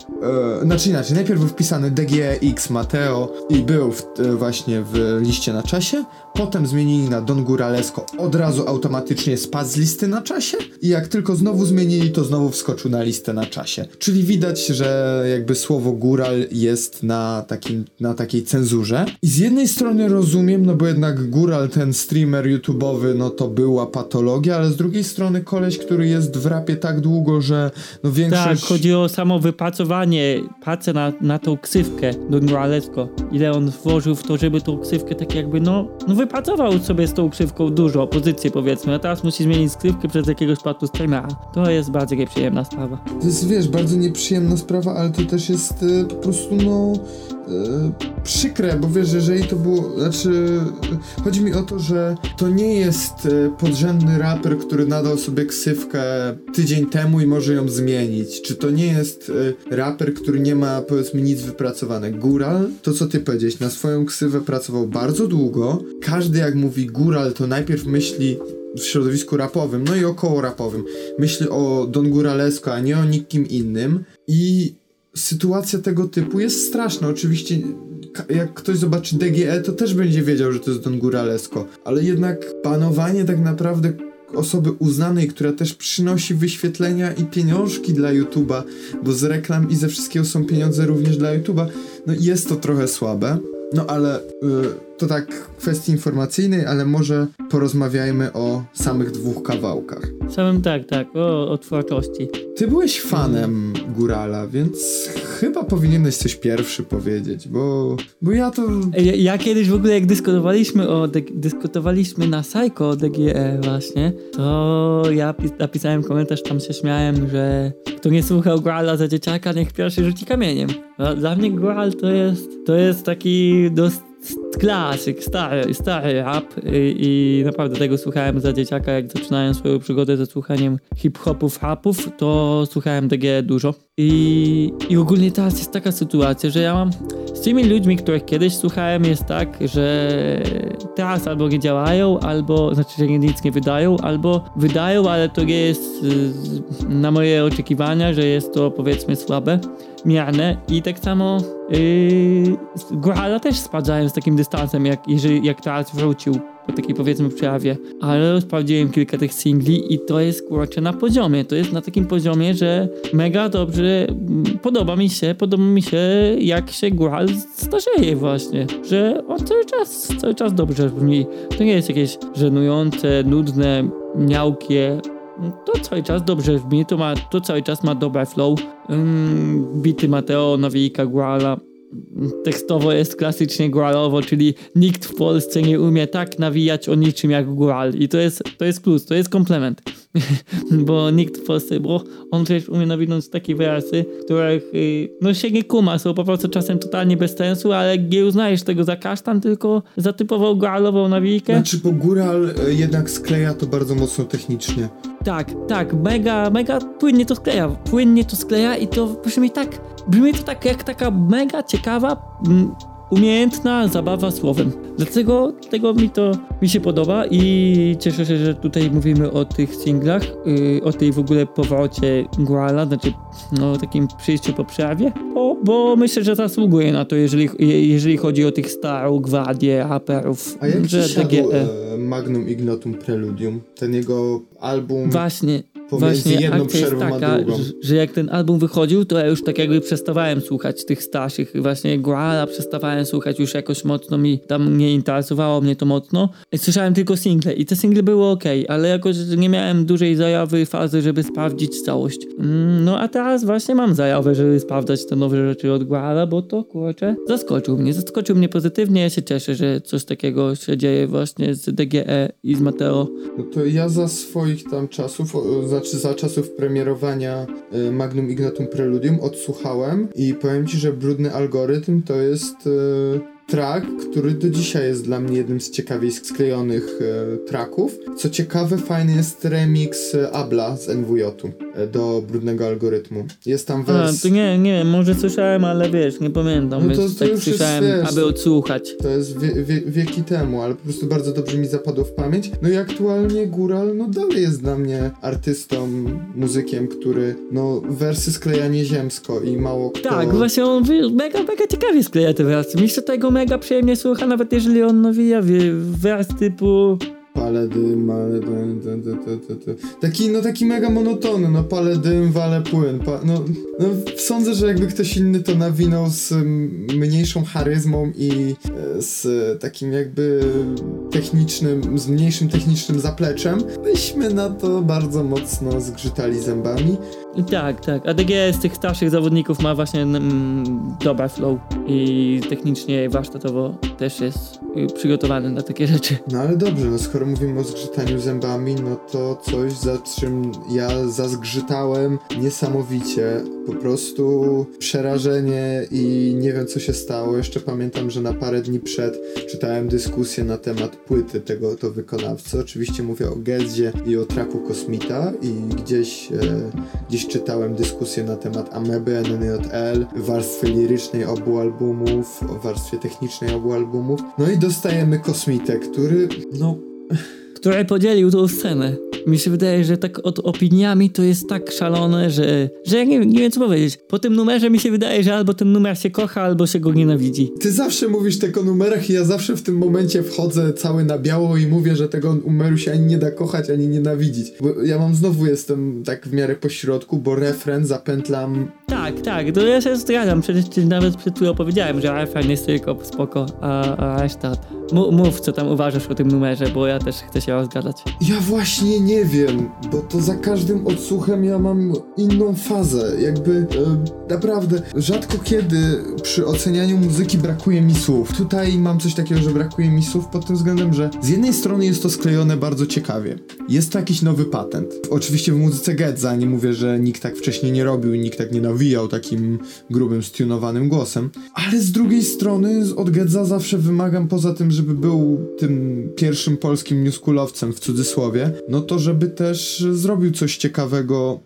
e, znaczy inaczej, najpierw był wpisany DGX Mateo i był w, e, właśnie w liście na czasie, potem zmienili na Don Góralesko, od razu automatycznie spadł z listy na czasie i jak tylko znowu zmienili, to znowu wskoczył na listę na czasie. Czyli widać, że jakby słowo góral jest na, takim, na takiej cenzurze. I z jednej strony rozumiem, no bo jednak góral, ten streamer YouTube'owy, no to była patologia, ale z drugiej strony koleś, który jest w rapie tak długo, że no Tak, większość... chodzi o samo wypracowanie, pracę na, na tą ksywkę Don Moralesko. Ile on włożył w to, żeby tą ksywkę tak jakby, no, no wypracował sobie z tą ksywką dużo, pozycję powiedzmy, a teraz musi zmienić ksywkę przez jakiegoś patu streamera. To jest bardzo nieprzyjemna sprawa. To jest, wiesz, bardzo nieprzyjemna sprawa, ale to też jest e, po prostu, no, przykre, bo wiesz, jeżeli to było, znaczy, chodzi mi o to, że to nie jest e, podrzędny raper, który nadał sobie ksywkę tydzień temu i może ją zmienić. Czy to nie jest e, raper, który nie ma, powiedzmy, nic wypracowane. Góral, to co ty powiedziałeś, na swoją ksywę pracował bardzo długo. Każdy jak mówi góral, to najpierw myśli w środowisku rapowym, no i około rapowym. Myśli o Don Guralesco, a nie o nikim innym. I sytuacja tego typu jest straszna. Oczywiście, jak ktoś zobaczy DGE, to też będzie wiedział, że to jest Don Guralesco. Ale jednak panowanie tak naprawdę osoby uznanej, która też przynosi wyświetlenia i pieniążki dla YouTube'a, bo z reklam i ze wszystkiego są pieniądze również dla YouTube'a, no jest to trochę słabe. No ale y, to tak kwestii informacyjnej, ale może porozmawiajmy o samych dwóch kawałkach. Samym tak, tak, o, o twórczości. Ty byłeś fanem Górala, więc chyba powinieneś coś pierwszy powiedzieć, bo, bo ja to... Ja, ja kiedyś w ogóle jak dyskutowaliśmy o dyskutowaliśmy na Psycho o DGE właśnie, to ja napisałem komentarz, tam się śmiałem, że kto nie słuchał Górala za dzieciaka, niech pierwszy rzuci kamieniem. Dla mnie Góral to jest, to jest taki dosyć klasyk, stary, stary rap i, i, naprawdę tego słuchałem za dzieciaka, jak zaczynałem swoją przygodę ze słuchaniem hip-hopów, rapów, to słuchałem DG dużo. I, I ogólnie teraz jest taka sytuacja, że ja mam z tymi ludźmi, których kiedyś słuchałem, jest tak, że teraz albo nie działają, albo znaczy, że nic nie wydają, albo wydają, ale to nie jest na moje oczekiwania, że jest to powiedzmy słabe, miarne i tak samo yy, też sprawdzałem z takim dystansem, jak, jeżeli, jak teraz wrócił po takiej powiedzmy przejawie, ale sprawdziłem kilka tych singli i to jest kurczę na poziomie, to jest na takim poziomie, że mega dobrze mm, podoba mi się, podoba mi się jak się Góral starzeje właśnie, że on cały czas, cały czas dobrze brzmi, to nie jest jakieś żenujące, nudne, miałkie, to cały czas dobrze brzmi, to, ma, to cały czas ma dobre flow. Um, bity Mateo, Nawijka, Guala, tekstowo jest klasycznie góralowo, czyli nikt w Polsce nie umie tak nawijać o niczym jak góral i to jest, to jest plus, to jest komplement, bo nikt w Polsce, bo on przecież umie nawinąć takie wersy, których y, no się nie kuma, są po prostu czasem totalnie bez sensu, ale nie uznajesz tego za kasztan, tylko za typową góralową nawijkę. Znaczy, bo góral y, jednak skleja to bardzo mocno technicznie. Tak, tak, mega, mega płynnie to skleja, płynnie to skleja i to brzmi tak, brzmi to tak jak taka mega ciekawa, umiejętna zabawa słowem. Dlatego tego mi to mi się podoba i cieszę się, że tutaj mówimy o tych singlach, yy, o tej w ogóle powrocie Guala, znaczy no, takim przyjściu po przejawie, bo, bo myślę, że zasługuje na to, jeżeli, jeżeli chodzi o tych starą gwadię raperów. A jak że ci e, Magnum Ignotum Preludium? Ten jego album... Właśnie, Właśnie jedną akcja jest taka, że, że, jak ten album wychodził, to ja już tak jakby przestawałem słuchać tych starszych. Właśnie Guala przestawałem słuchać już jakoś mocno mi tam nie interesowało mnie to mocno. Słyszałem tylko single i te single były ok, ale jakoś nie miałem dużej zajawy fazy, żeby sprawdzić całość. Mm, no a teraz właśnie mam zajawę, żeby sprawdzać te nowe rzeczy od Guala, bo to kurczę zaskoczył mnie. Zaskoczył mnie pozytywnie. Ja się cieszę, że coś takiego się dzieje właśnie z DGE i z Mateo. No to ja za swoich tam czasów, za znaczy za czasów premierowania y, Magnum Ignatum Preludium odsłuchałem i powiem ci, że Brudny Algorytm to jest y, track, który do dzisiaj jest dla mnie jednym z ciekawiej sklejonych e, tracków. Co ciekawe, fajny jest remix e, Abla z NWJ-u e, do Brudnego Algorytmu. Jest tam wers... A, to nie, nie, może słyszałem, ale wiesz, nie pamiętam, no to, to tak już słyszałem, jest, aby odsłuchać. To jest wie, wie, wieki temu, ale po prostu bardzo dobrze mi zapadło w pamięć. No i aktualnie Góral, no dalej jest dla mnie artystą, muzykiem, który, no, wersy skleja nieziemsko i mało kto... Tak, właśnie on mega, mega ciekawie skleja te wersy. Się tego mega przyjemnie słucha, nawet jeżeli on nawija wers typu Pale dym, ale Taki, no taki mega monotony, no pale dym, wale płyn. Pa, no, no sądzę, że jakby ktoś inny to nawinął z mniejszą charyzmą i e, z takim jakby technicznym, z mniejszym technicznym zapleczem, byśmy na to bardzo mocno zgrzytali zębami. Tak, tak. ADG z tych starszych zawodników ma właśnie mm, dobra flow i technicznie warsztatowo też jest y, przygotowany na takie rzeczy. No ale dobrze, no skoro mówimy o zgrzytaniu zębami, no to coś za czym ja zazgrzytałem niesamowicie. Po prostu przerażenie i nie wiem co się stało. Jeszcze pamiętam, że na parę dni przed czytałem dyskusję na temat płyty tego to wykonawcy. Oczywiście mówię o Gedzie i o traku Kosmita i gdzieś, e, gdzieś Czytałem dyskusję na temat Ameby, NNJL, warstwy lirycznej obu albumów, warstwie technicznej obu albumów. No i dostajemy Kosmitę, który, no... Który podzielił tą scenę mi się wydaje, że tak od opiniami to jest tak szalone, że, że ja nie, nie wiem co powiedzieć. Po tym numerze mi się wydaje, że albo ten numer się kocha, albo się go nienawidzi. Ty zawsze mówisz tak o numerach i ja zawsze w tym momencie wchodzę cały na biało i mówię, że tego numeru się ani nie da kochać, ani nienawidzić. Bo ja mam znowu jestem tak w miarę pośrodku, bo refren zapętlam tak, Tak, to ja się zgadzam. Przecież ci nawet przed chwilą powiedziałem, że refren jest tylko spoko, a, a reszta... Mów, co tam uważasz o tym numerze, bo ja też chcę się rozgadać. Ja właśnie nie wiem, bo to za każdym odsłuchem ja mam inną fazę. Jakby e, naprawdę rzadko kiedy przy ocenianiu muzyki brakuje mi słów. Tutaj mam coś takiego, że brakuje mi słów pod tym względem, że z jednej strony jest to sklejone bardzo ciekawie. Jest to jakiś nowy patent. Oczywiście w muzyce Gedza nie mówię, że nikt tak wcześniej nie robił, nikt tak nie nawijał takim grubym, stunowanym głosem. Ale z drugiej strony od Gedza zawsze wymagam poza tym, żeby był tym pierwszym polskim newschoolowcem w cudzysłowie, no to żeby też zrobił coś ciekawego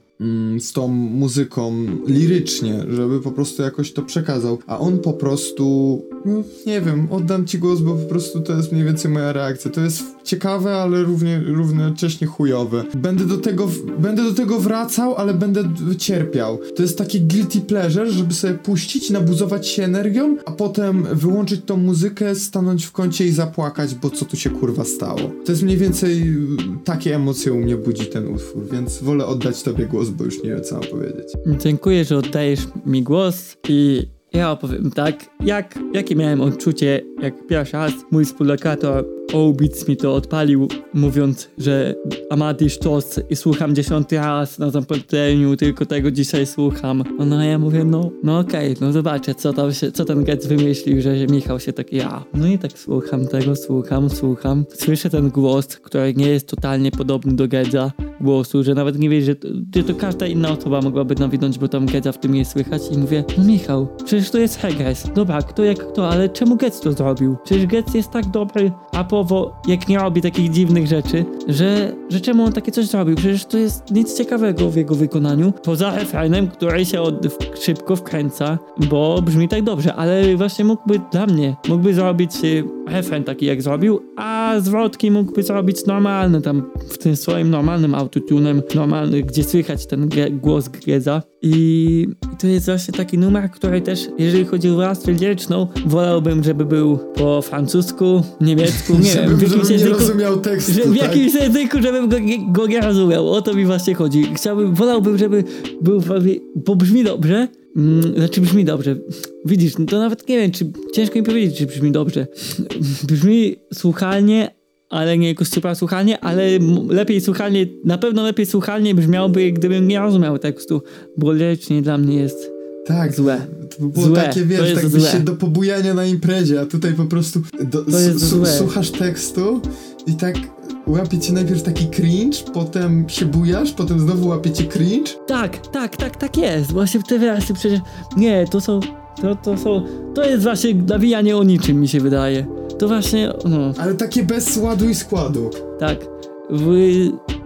z tą muzyką lirycznie, żeby po prostu jakoś to przekazał, a on po prostu, no, nie wiem, oddam ci głos, bo po prostu to jest mniej więcej moja reakcja. To jest ciekawe, ale równie, równocześnie chujowe. Będę do tego, będę do tego wracał, ale będę cierpiał. To jest takie guilty pleasure, żeby sobie puścić, nabuzować się energią, a potem wyłączyć tą muzykę, stanąć w kącie i zapłakać, bo co tu się kurwa stało. To jest mniej więcej takie emocje u mnie budzi ten utwór, więc wolę oddać tobie głos, bo już nie wiem co mam powiedzieć. Dziękuję, że oddajesz mi głos i ja opowiem tak, jak, jakie miałem odczucie, jak pierwszy raz mój współlokator Obic mi to odpalił, mówiąc, że Amadi Sztos i słucham dziesiąty raz na zapętleniu, tylko tego dzisiaj słucham. No ja mówię, no, no okej, no zobaczę, co tam się, co ten Getz wymyślił, że Michał się tak ja. No i tak słucham tego, słucham, słucham. Słyszę ten głos, który nie jest totalnie podobny do Gedza głosu, że nawet nie wiesz, że to, że to każda inna osoba mogłaby nawinąć, bo tam Gedza w tym nie słychać i mówię, no Michał, przecież to jest Hegres. Dobra, kto jak kto, ale czemu Getz to zrobił? Przecież Getz jest tak dobry rapowo, jak nie robi takich dziwnych rzeczy, że, że czemu on takie coś zrobił? Przecież to jest nic ciekawego w jego wykonaniu, poza refrenem, który się od, w, szybko wkręca, bo brzmi tak dobrze, ale właśnie mógłby dla mnie, mógłby zrobić refren taki jak zrobił, a zwrotki mógłby zrobić normalny, tam w tym swoim normalnym autotunem, normalny, gdzie słychać ten głos Geza. I, to jest właśnie taki numer, który też, jeżeli chodzi o warstwę liryczną, wolałbym, żeby był po francusku, niemiecku, nie wiem, w jakimś języku. rozumiał tekstu, Że w tak? jakimś języku, żebym go, go nie rozumiał. O to mi właśnie chodzi. Chciałbym, wolałbym, żeby był, bo brzmi dobrze. Mm, znaczy brzmi dobrze. Widzisz, no to nawet nie wiem, czy ciężko mi powiedzieć, czy brzmi dobrze. Brzmi słuchalnie, ale nie jakoś super słuchalnie, ale lepiej słuchalnie, na pewno lepiej słuchalnie brzmiałoby, gdybym nie rozumiał tekstu, bo lirycznie dla mnie jest Tak, Złe. To by było Złe. takie, wiesz, tak byś się do pobujania na imprezie, a tutaj po prostu do, słuchasz tekstu i tak łapie cię najpierw taki cringe, potem się bujasz, potem znowu łapie cię cringe. Tak, tak, tak, tak jest. Właśnie te wersy przecież. Nie, to są. To, to są. To jest właśnie nawijanie o niczym, mi się wydaje. To właśnie. No, Ale takie bez ładu i składu. tak. W,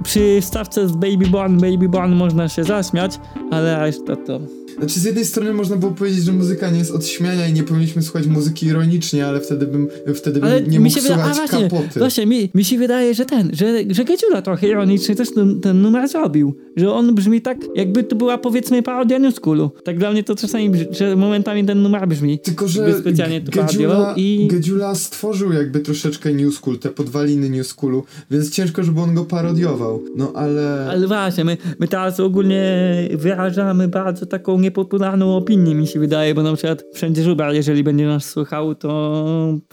przy stawce z Baby Born, Baby Born można się zaśmiać, ale reszta to. Znaczy z jednej strony można było powiedzieć, że muzyka nie jest od śmiania i nie powinniśmy słuchać muzyki ironicznie, ale wtedy bym, wtedy bym Ale nie mi mógł słuchać właśnie, kapoty. właśnie mi, mi się wydaje, że ten, że, że Gedziula trochę ironicznie też ten, ten numer zrobił. Że on brzmi tak, jakby to była powiedzmy parodia New Schoolu. Tak dla mnie to czasami, brzmi, że momentami ten numer brzmi. Tylko, że specjalnie to Gedziula, i- Gedziula stworzył jakby troszeczkę New School, te podwaliny New Schoolu, więc ciężko, żeby on go parodiował. No ale... Ale właśnie, my, my teraz ogólnie wyrażamy bardzo taką niepopularną opinię, mi się wydaje, bo na przykład wszędzie Żubar, jeżeli będzie nas słuchał, to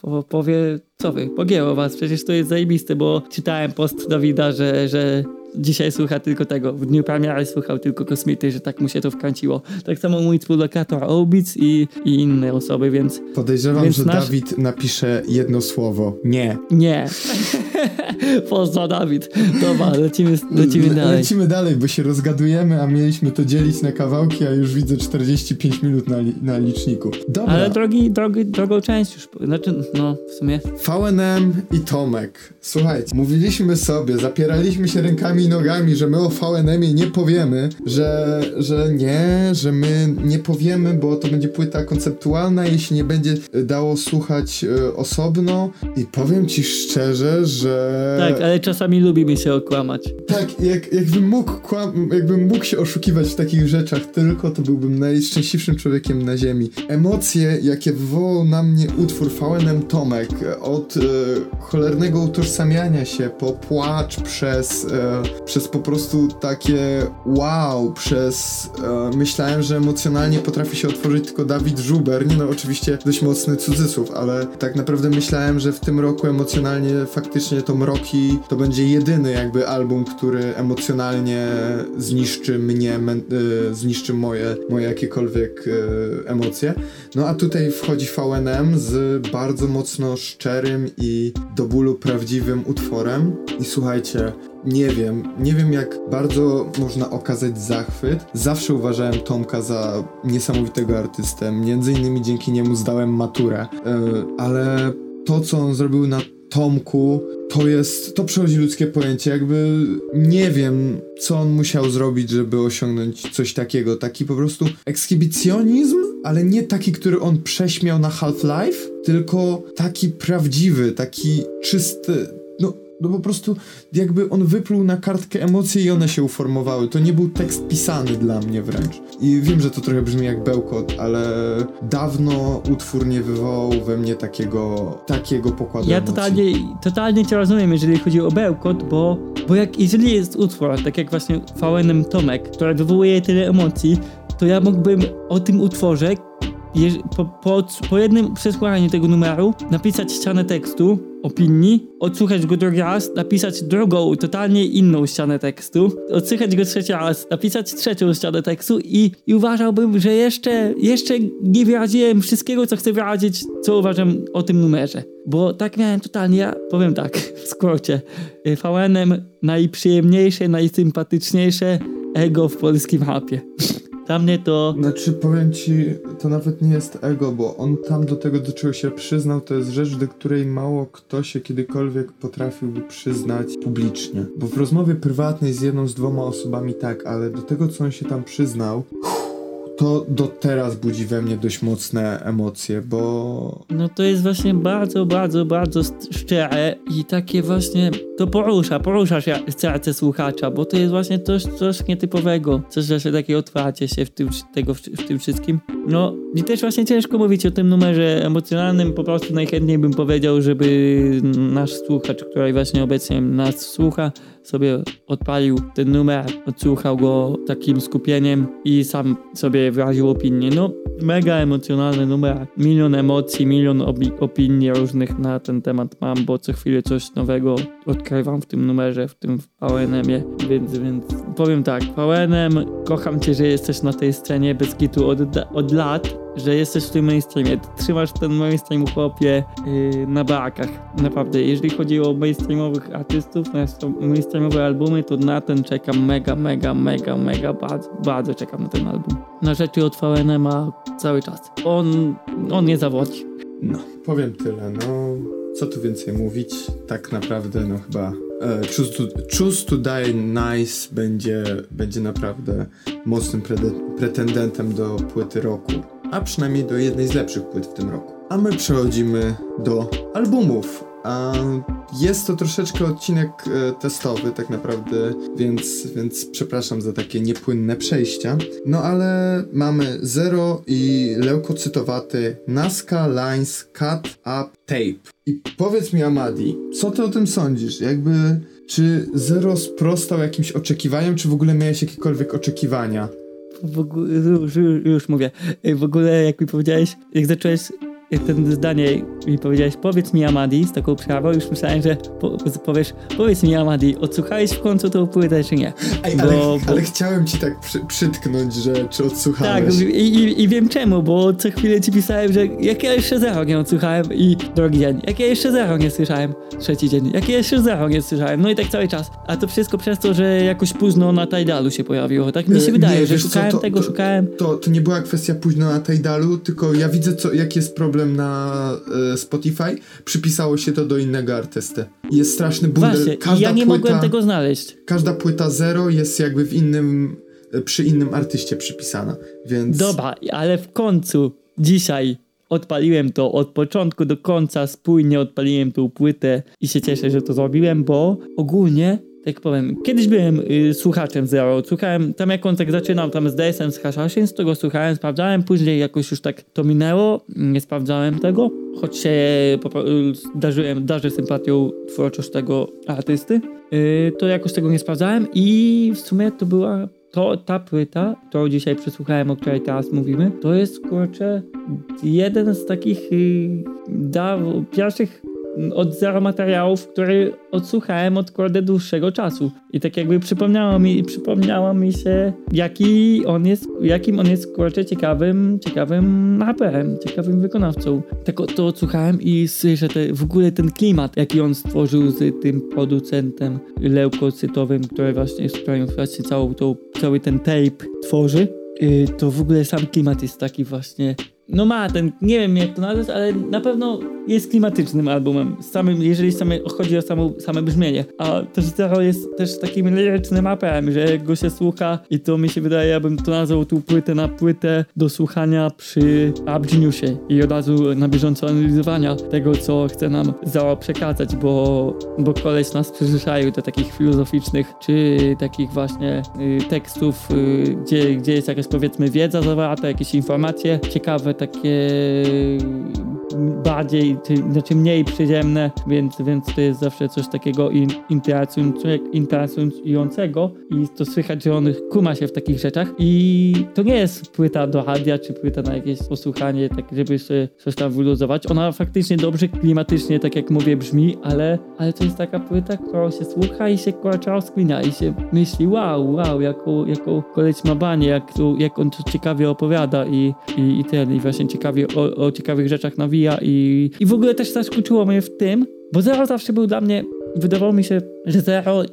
po, powie, co wy, pogięło was, przecież to jest zajebiste, bo czytałem post Dawida, że, że dzisiaj słucha tylko tego, w dniu premiery słuchał tylko Kosmity, że tak mu się to wkręciło. Tak samo mój współlokator Obic i, i inne osoby, więc Podejrzewam, Więc że nasz- Dawid napisze jedno słowo. Nie. nie. Pozdro Dawid. Dobra, lecimy, lecimy Le- dalej. Lecimy dalej, bo się rozgadujemy, a mieliśmy to dzielić na kawałki, a już widzę 45 minut na, li- na liczniku. Dobra. Ale drogi, drogi, drogą część już, znaczy, no w sumie. VNM i Tomek. Słuchajcie, mówiliśmy sobie, zapieraliśmy się rękami i nogami, że my o VNM-ie nie powiemy, że, że nie, że my nie powiemy, bo to będzie płyta konceptualna, jeśli nie będzie dało słuchać y, osobno. I powiem ci szczerze, że. Tak, ale czasami lubimy się okłamać. Tak, jak, jakbym, mógł kłam, jakbym mógł się oszukiwać w takich rzeczach tylko, to byłbym najszczęśliwszym człowiekiem na ziemi. Emocje, jakie wywołał na mnie utwór VNM Tomek od e, cholernego utożsamiania się, po płacz, przez, e, przez po prostu takie wow, przez e, myślałem, że emocjonalnie potrafi się otworzyć tylko Dawid Żuber, nie no oczywiście dość mocny cudzysłów, ale tak naprawdę myślałem, że w tym roku emocjonalnie faktycznie to Mroki to będzie jedyny jakby album, który emocjonalnie zniszczy mnie, e, zniszczy moje, moje jakiekolwiek e, emocje. No a tutaj wchodzi VNM z bardzo mocno szczerym i do bólu prawdziwym utworem. I słuchajcie, nie wiem, nie wiem jak bardzo można okazać zachwyt. Zawsze uważałem Tomka za niesamowitego artystę, między innymi dzięki niemu zdałem maturę, yy, ale to co on zrobił na Tomku, to jest, to przechodzi ludzkie pojęcie, jakby nie wiem, co on musiał zrobić, żeby osiągnąć coś takiego, taki po prostu ekshibicjonizm, ale nie taki, który on prześmiał na Half-Life, tylko taki prawdziwy, taki czysty, no po prostu jakby on wypluł na kartkę emocje i one się uformowały. To nie był tekst pisany dla mnie wręcz. I wiem, że to trochę brzmi jak bełkot, ale dawno utwór nie wywołał we mnie takiego, takiego pokładu Ja emocji. totalnie, totalnie cię rozumiem, jeżeli chodzi o bełkot, bo, bo jak, jeżeli jest utwór, tak jak właśnie VNM Tomek, który wywołuje tyle emocji, to ja mógłbym o tym utworze po, po, po jednym przesłuchaniu tego numeru napisać ścianę tekstu, opinii, odsłuchać go drugi raz, napisać drugą, totalnie inną ścianę tekstu, odsłuchać go trzeci raz, napisać trzecią ścianę tekstu i, i uważałbym, że jeszcze, jeszcze nie wyraziłem wszystkiego, co chcę wyrazić, co uważam o tym numerze. Bo tak miałem totalnie, ja powiem tak, w skrócie, y, VN-em najprzyjemniejsze, najsympatyczniejsze ego w polskim rapie. Dla mnie to... Znaczy, powiem ci, to nawet nie jest ego, bo on tam do tego, do czego się przyznał, to jest rzecz, do której mało kto się kiedykolwiek potrafiłby przyznać publicznie. Bo w rozmowie prywatnej z jedną, z dwoma osobami tak, ale do tego, co on się tam przyznał, to do teraz budzi we mnie dość mocne emocje, bo No to jest właśnie bardzo, bardzo, bardzo szczere i takie właśnie to porusza, porusza się serce słuchacza, bo to jest właśnie coś, coś nietypowego, coś właśnie takie otwarcie się w tym, tego, w tym wszystkim. No i też właśnie ciężko mówić o tym numerze emocjonalnym, po prostu najchętniej bym powiedział, żeby nasz słuchacz, który właśnie obecnie nas słucha, sobie odpalił ten numer, odsłuchał go takim skupieniem i sam sobie wyraził opinię. No, mega emocjonalny numer, milion emocji, milion opinii różnych na ten temat mam, bo co chwilę coś nowego odkrywam w tym numerze, w tym VNM-ie, więc, więc powiem tak, VNM, kocham cię, że jesteś na tej scenie bez kitu od, od lat, że jesteś w tym mainstreamie, trzymasz ten mainstream chłopie yy, na barakach, naprawdę, jeżeli chodzi o mainstreamowych artystów, na mainstreamowe albumy, to na ten czekam mega, mega, mega, mega, bardzo, bardzo czekam na ten album. Na rzeczy od VNM-a cały czas. On, on nie zawodzi. no, powiem tyle, no, co tu więcej mówić, tak naprawdę, no chyba e, Choose, to, Choose to Die Nice będzie, będzie naprawdę mocnym prede- pretendentem do płyty roku, a przynajmniej do jednej z lepszych płyt w tym roku. A my przechodzimy do albumów. A jest to troszeczkę odcinek e, testowy, tak naprawdę, więc, więc przepraszam za takie niepłynne przejścia. No ale mamy Zero i leukocytowaty Nazca Lines Cut Up Tape. I powiedz mi, Amadi, co ty o tym sądzisz? Jakby, czy Zero sprostał jakimś oczekiwaniom, czy w ogóle miałeś jakiekolwiek oczekiwania? W ogóle, już, już, mówię. W ogóle, jak mi powiedziałeś, jak zacząłeś ten zdanie mi powiedziałeś, powiedz mi Amadi z taką przerwą, już myślałem, że po, powiesz, powiedz mi Amadi, odsłuchałeś w końcu tą płytę, czy nie? Ej, Bo- ale, bo- ale chciałem ci tak przy, przytknąć, że czy Tak, odsłuchałeś. i, i, i wiem czemu, bo co chwilę ci pisałem, że jak ja jeszcze zero nie odsłuchałem i drugi dzień, jak ja jeszcze zero nie słyszałem, trzeci dzień, jak ja jeszcze zero nie słyszałem, no i tak cały czas. A to wszystko przez to, że jakoś późno na Tidalu się pojawiło, tak mi się E, wydaje, nie, że wiesz co, szukałem to- tego, to- szukałem. To, to nie była kwestia późno na Tidalu, tylko ja widzę, co, jaki jest problem na e, Spotify. Przypisało się to do innego artysty. Jest straszny bundel. Właśnie, Każda ja nie płyta, mogłem tego znaleźć. Każda płyta zero jest jakby w innym, e, przy innym artyście przypisana, więc... Dobra, ale w końcu dzisiaj odpaliłem to od początku do końca, spójnie odpaliłem tą płytę i się cieszę, że to zrobiłem, bo ogólnie tak powiem, kiedyś byłem y, słuchaczem Zero, słuchałem, tam jak on tak zaczynał, tam z DS-em, z Hashashin, to go słuchałem, sprawdzałem, później jakoś już tak to minęło, nie sprawdzałem tego, choć się darzyłem, darzę sympatią twórczość tego artysty, y, to jakoś tego nie sprawdzałem i w sumie to była to ta płyta, którą dzisiaj przesłuchałem, o której teraz mówimy, to jest kurczę jeden z takich yy, da, pierwszych od zero materiałów, które odsłuchałem od kurde dłuższego czasu. I tak jakby przypomniało mi, przypomniało mi się, jaki on jest, jakim on jest kurczę ciekawym, ciekawym raperem, ciekawym wykonawcą. Tak to odsłuchałem i słyszę te, w ogóle ten klimat, jaki on stworzył z tym producentem leukocytowym, który właśnie, z którym właśnie całą tą, cały ten tape tworzy. Y, to w ogóle sam klimat jest taki właśnie no ma ten, nie wiem jak to nazwać, ale na pewno jest klimatycznym albumem, samym, jeżeli same, chodzi o samo, same brzmienie. A też Zero jest też takim lirycznym apem, że go się słucha i to mi się wydaje, abym to nazwał tu płytę na płytę do słuchania przy Abgeniusie i od razu na bieżąco analizowania tego, co chce nam Zero przekazać, bo, bo koleś nas przyzwyczaił do takich filozoficznych, czy takich właśnie y, tekstów, y, gdzie, gdzie jest jakaś powiedzmy wiedza zawarta, jakieś informacje ciekawe, takie bardziej, czy, znaczy mniej przyziemne, więc, więc to jest zawsze coś takiego in, interesującego i to słychać, że on kuma się w takich rzeczach i to nie jest płyta do radia, czy płyta na jakieś posłuchanie, tak żeby się coś tam wyluzować. Ona faktycznie dobrze klimatycznie, tak jak mówię, brzmi, ale, ale to jest taka płyta, którą się słucha i się kurcza rozkminia i się myśli, wow, wow, jaką, jaką koleś ma banie, jak, jak on to ciekawie opowiada i, i, i ten, i właśnie ciekawie o, o ciekawych rzeczach nawija i, i w ogóle też zaskoczyło mnie w tym, bo Zero zawsze był dla mnie wydawało mi się, że Zero,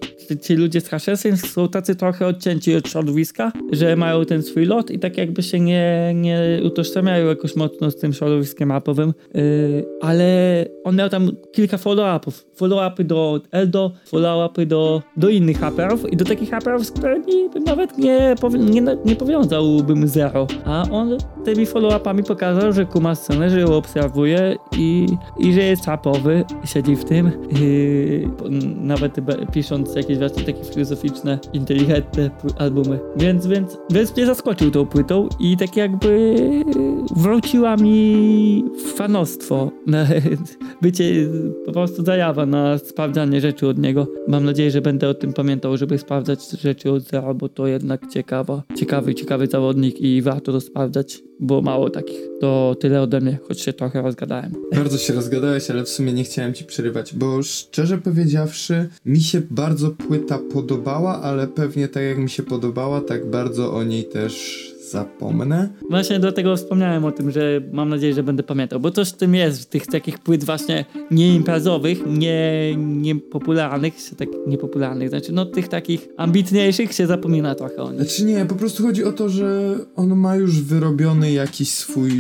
ci ludzie z Hashesyn są tacy trochę odcięci od środowiska, że mają ten swój lot i tak jakby się nie, nie utożsamiają jakoś mocno z tym środowiskiem rapowym, yy, ale on miał tam kilka follow-upów. Follow-upy do Eldo, follow-upy do, do innych raperów i do takich raperów, z którymi nawet nie, nie, nie powiązałbym Zero. A on tymi follow-upami pokazał, że kuma scenę, że ją obserwuje i, i że jest rapowy, siedzi w tym. Yy, nawet pisząc jakieś właśnie takie filozoficzne, inteligentne albumy. Więc, więc, więc mnie zaskoczył tą płytą i tak jakby wróciła mi fanostwo, bycie po prostu zajawa na sprawdzanie rzeczy od niego. Mam nadzieję, że będę o tym pamiętał, żeby sprawdzać rzeczy od zera, bo to jednak ciekawa, ciekawy, ciekawy zawodnik i warto to sprawdzać było mało takich. To tyle ode mnie, choć się trochę rozgadałem. Bardzo się rozgadałeś, ale w sumie nie chciałem ci przerywać, bo szczerze powiedziawszy, mi się bardzo płyta podobała, ale pewnie tak jak mi się podobała, tak bardzo o niej też zapomnę. Właśnie dlatego wspomniałem o tym, że mam nadzieję, że będę pamiętał, bo coś w tym jest, w tych takich płyt właśnie nieimprezowych, nie, niepopularnych, tak niepopularnych, znaczy no tych takich ambitniejszych się zapomina trochę o nich. Znaczy nie, po prostu chodzi o to, że on ma już wyrobiony jakiś swój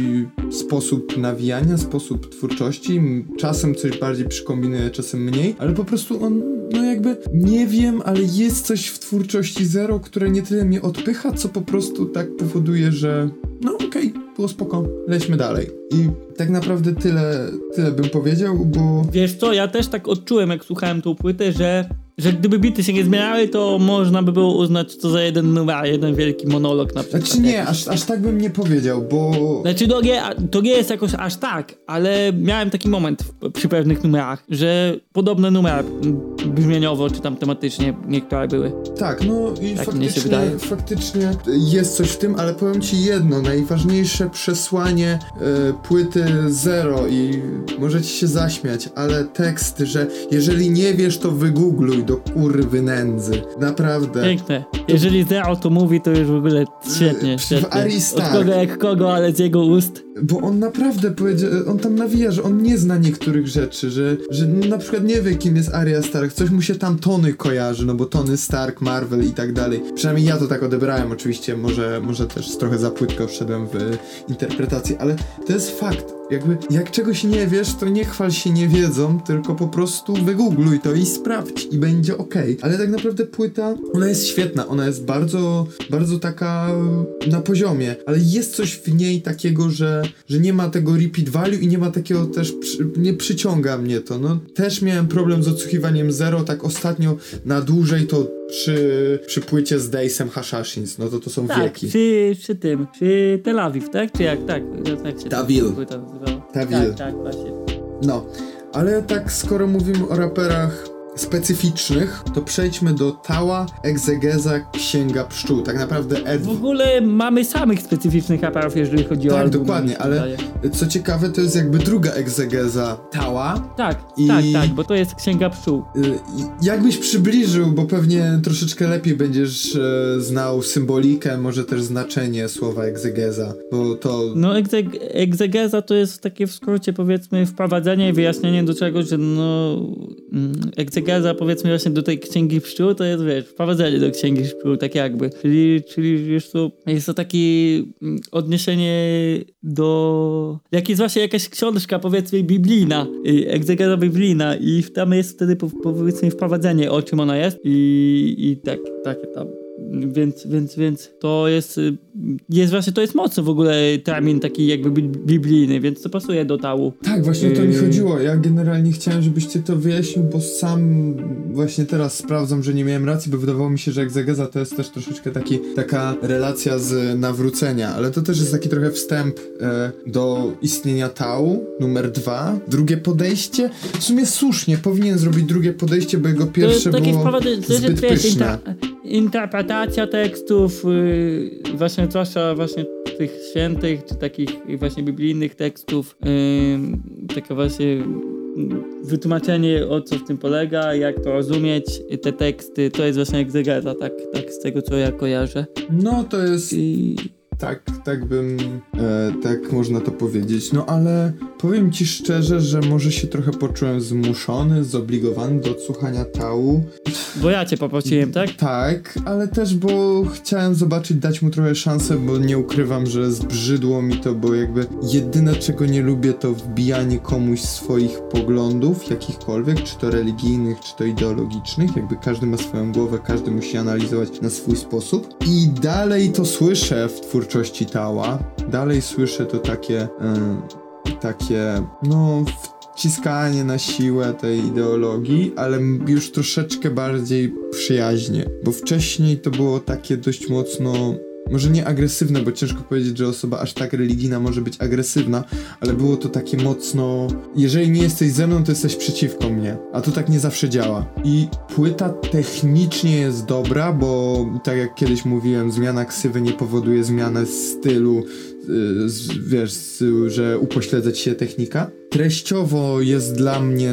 sposób nawijania, sposób twórczości, czasem coś bardziej przykombinuje, czasem mniej, ale po prostu on, no jakby, nie wiem, ale jest coś w twórczości Zero, które nie tyle mnie odpycha, co po prostu tak powoduje powoduje, że no okej, okay, było spoko, lećmy dalej. I tak naprawdę tyle, tyle bym powiedział, bo... Wiesz co, ja też tak odczułem, jak słuchałem tą płytę, że że gdyby bity się nie zmieniały, to można by było uznać to za jeden numer, jeden wielki monolog na przykład. Znaczy nie, aż, aż tak bym nie powiedział, bo... Znaczy to nie, to nie jest jakoś aż tak, ale miałem taki moment w, przy pewnych numerach, że podobne numery brzmieniowo czy tam tematycznie niektóre były. Tak, no i tak faktycznie, faktycznie jest coś w tym, ale powiem ci jedno, najważniejsze przesłanie y, płyty Zero i możecie się zaśmiać, ale tekst, że jeżeli nie wiesz, to wygoogluj do kurwy nędzy. Naprawdę. Piękne. Jeżeli Zero to mówi, to już w ogóle świetnie, świetnie. Od kogo jak kogo, ale z jego ust. Bo on naprawdę powiedział, on tam nawija, że on nie zna niektórych rzeczy, że, że na przykład nie wie kim jest Arya Stark, coś mu się tam Tony kojarzy, no bo Tony Stark, Marvel i tak dalej. Przynajmniej ja to tak odebrałem, oczywiście, może, może też trochę za płytko wszedłem w interpretację, ale to jest fakt Jakby, jak czegoś nie wiesz, to nie chwal się nie wiedzą, tylko po prostu wygoogluj to i sprawdź i będzie ok. Ale tak naprawdę płyta, ona jest świetna, ona jest bardzo, bardzo taka na poziomie, ale jest coś w niej takiego, że, że nie ma tego repeat value i nie ma takiego też, przy, nie przyciąga mnie to. No, też miałem problem z odsłuchiwaniem Zero, tak ostatnio na dłużej to przy, przy płycie z Daysem Hashashins, no to to są Tak, wieki. przy, przy tym, przy Tel Awiw, tak? Czy jak? Tak, tak się Tawil. płyta nazywała. Tawil. Tak, tak, właśnie. No, ale tak skoro mówimy o raperach specyficznych, to przejdźmy do Tała, Egzegeza, Księga Pszczół. Tak naprawdę Ed... W ogóle mamy samych specyficznych raperów, jeżeli chodzi o Tak, dokładnie, ale wydaje. co ciekawe, to jest jakby druga egzegeza Tała. Tak, I- tak, tak, bo to jest Księga Pszczół. Y, Jakbyś przybliżył, bo pewnie troszeczkę lepiej będziesz e, znał symbolikę, może też znaczenie słowa egzegeza, bo to... No, egzeg egzegeza to jest takie w skrócie, powiedzmy, wprowadzenie i wyjaśnienie do czegoś, że no, mm, egzegeza, powiedzmy, właśnie do tej księgi pszczół, to jest, wiesz, wprowadzenie do księgi pszczół, tak jakby. Czyli, czyli wiesz, to jest to takie mm, odniesienie do. Jak jest właśnie jakaś książka, powiedzmy, biblijna, y, egzegeza biblijna, i tam jest wtedy, po- powiedzmy, wprowadzenie, o czym ona jest, i, i tak, takie tam. Więc, więc, więc to jest, y, jest właśnie, to jest mocno w ogóle termin taki jakby bi- biblijny, więc to pasuje do tału. Tak, właśnie o to mi Yy. chodziło. Ja generalnie chciałem, żebyś ty to wyjaśnił, bo sam właśnie teraz sprawdzam, że nie miałem racji, bo wydawało mi się, że egzegeza to jest też troszeczkę taki, taka relacja z nawrócenia, ale to też jest taki trochę wstęp e, do istnienia Tau, numer dwa. Drugie podejście, w sumie słusznie, powinien zrobić drugie podejście, bo jego To pierwsze jest takie było to zbyt pyszne. Interpretacja tekstów, yy, właśnie zwłaszcza właśnie tych świętych, czy takich właśnie biblijnych tekstów, yy, takie właśnie yy, wytłumaczenie o co w tym polega, jak to rozumieć, te teksty, to jest właśnie egzegeza, tak, tak z tego co ja kojarzę. No to jest I Tak, tak bym, e, tak można to powiedzieć. No ale powiem ci szczerze, że może się trochę poczułem zmuszony, zobligowany do odsłuchania tału. bo ja cię poprosiłem, tak? Tak, ale też, bo chciałem zobaczyć, dać mu trochę szansę, bo nie ukrywam, że zbrzydło mi to, bo jakby jedyne czego nie lubię to wbijanie komuś swoich poglądów, jakichkolwiek, czy to religijnych, czy to ideologicznych, jakby każdy ma swoją głowę, każdy musi analizować na swój sposób. I dalej to słyszę w twórczości Tała, dalej słyszę to takie, e, takie, no... Wciskanie na siłę tej ideologii, ale już troszeczkę bardziej przyjaźnie, bo wcześniej to było takie dość mocno może nie agresywne, bo ciężko powiedzieć, że osoba aż tak religijna może być agresywna, ale było to takie mocno, jeżeli nie jesteś ze mną, to jesteś przeciwko mnie, a to tak nie zawsze działa. I płyta technicznie jest dobra, bo tak jak kiedyś mówiłem, zmiana ksywy nie powoduje zmiany stylu, y, z, wiesz, z, że upośledza ci się technika. Treściowo jest dla mnie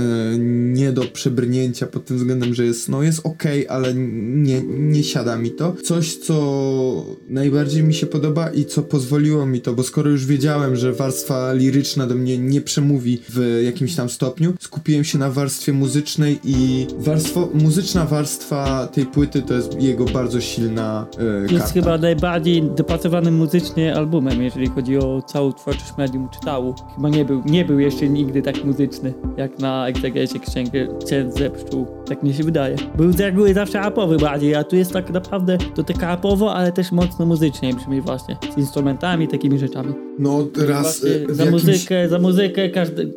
nie do przebrnięcia pod tym względem, że jest, no jest okej, ale nie, nie siada mi to. Coś, co najbardziej mi się podoba i co pozwoliło mi to, bo skoro już wiedziałem, że warstwa liryczna do mnie nie przemówi w jakimś tam stopniu, skupiłem się na warstwie muzycznej i warstwo, muzyczna warstwa tej płyty to jest jego bardzo silna e, Jest karta. chyba najbardziej dopracowanym muzycznie albumem, jeżeli chodzi o całą twórczość medium czytału. Chyba nie był, nie był jeszcze nigdy tak muzyczny, jak na egzegezie księgę księdze pszczół. Tak mi się wydaje. Był z reguły zawsze rapowy bardziej, a tu jest tak naprawdę to tak rapowo, ale też mocno muzycznie brzmi właśnie. Z instrumentami, takimi rzeczami. No raz Właśnie e, za jakimś... muzykę, za muzykę każdy,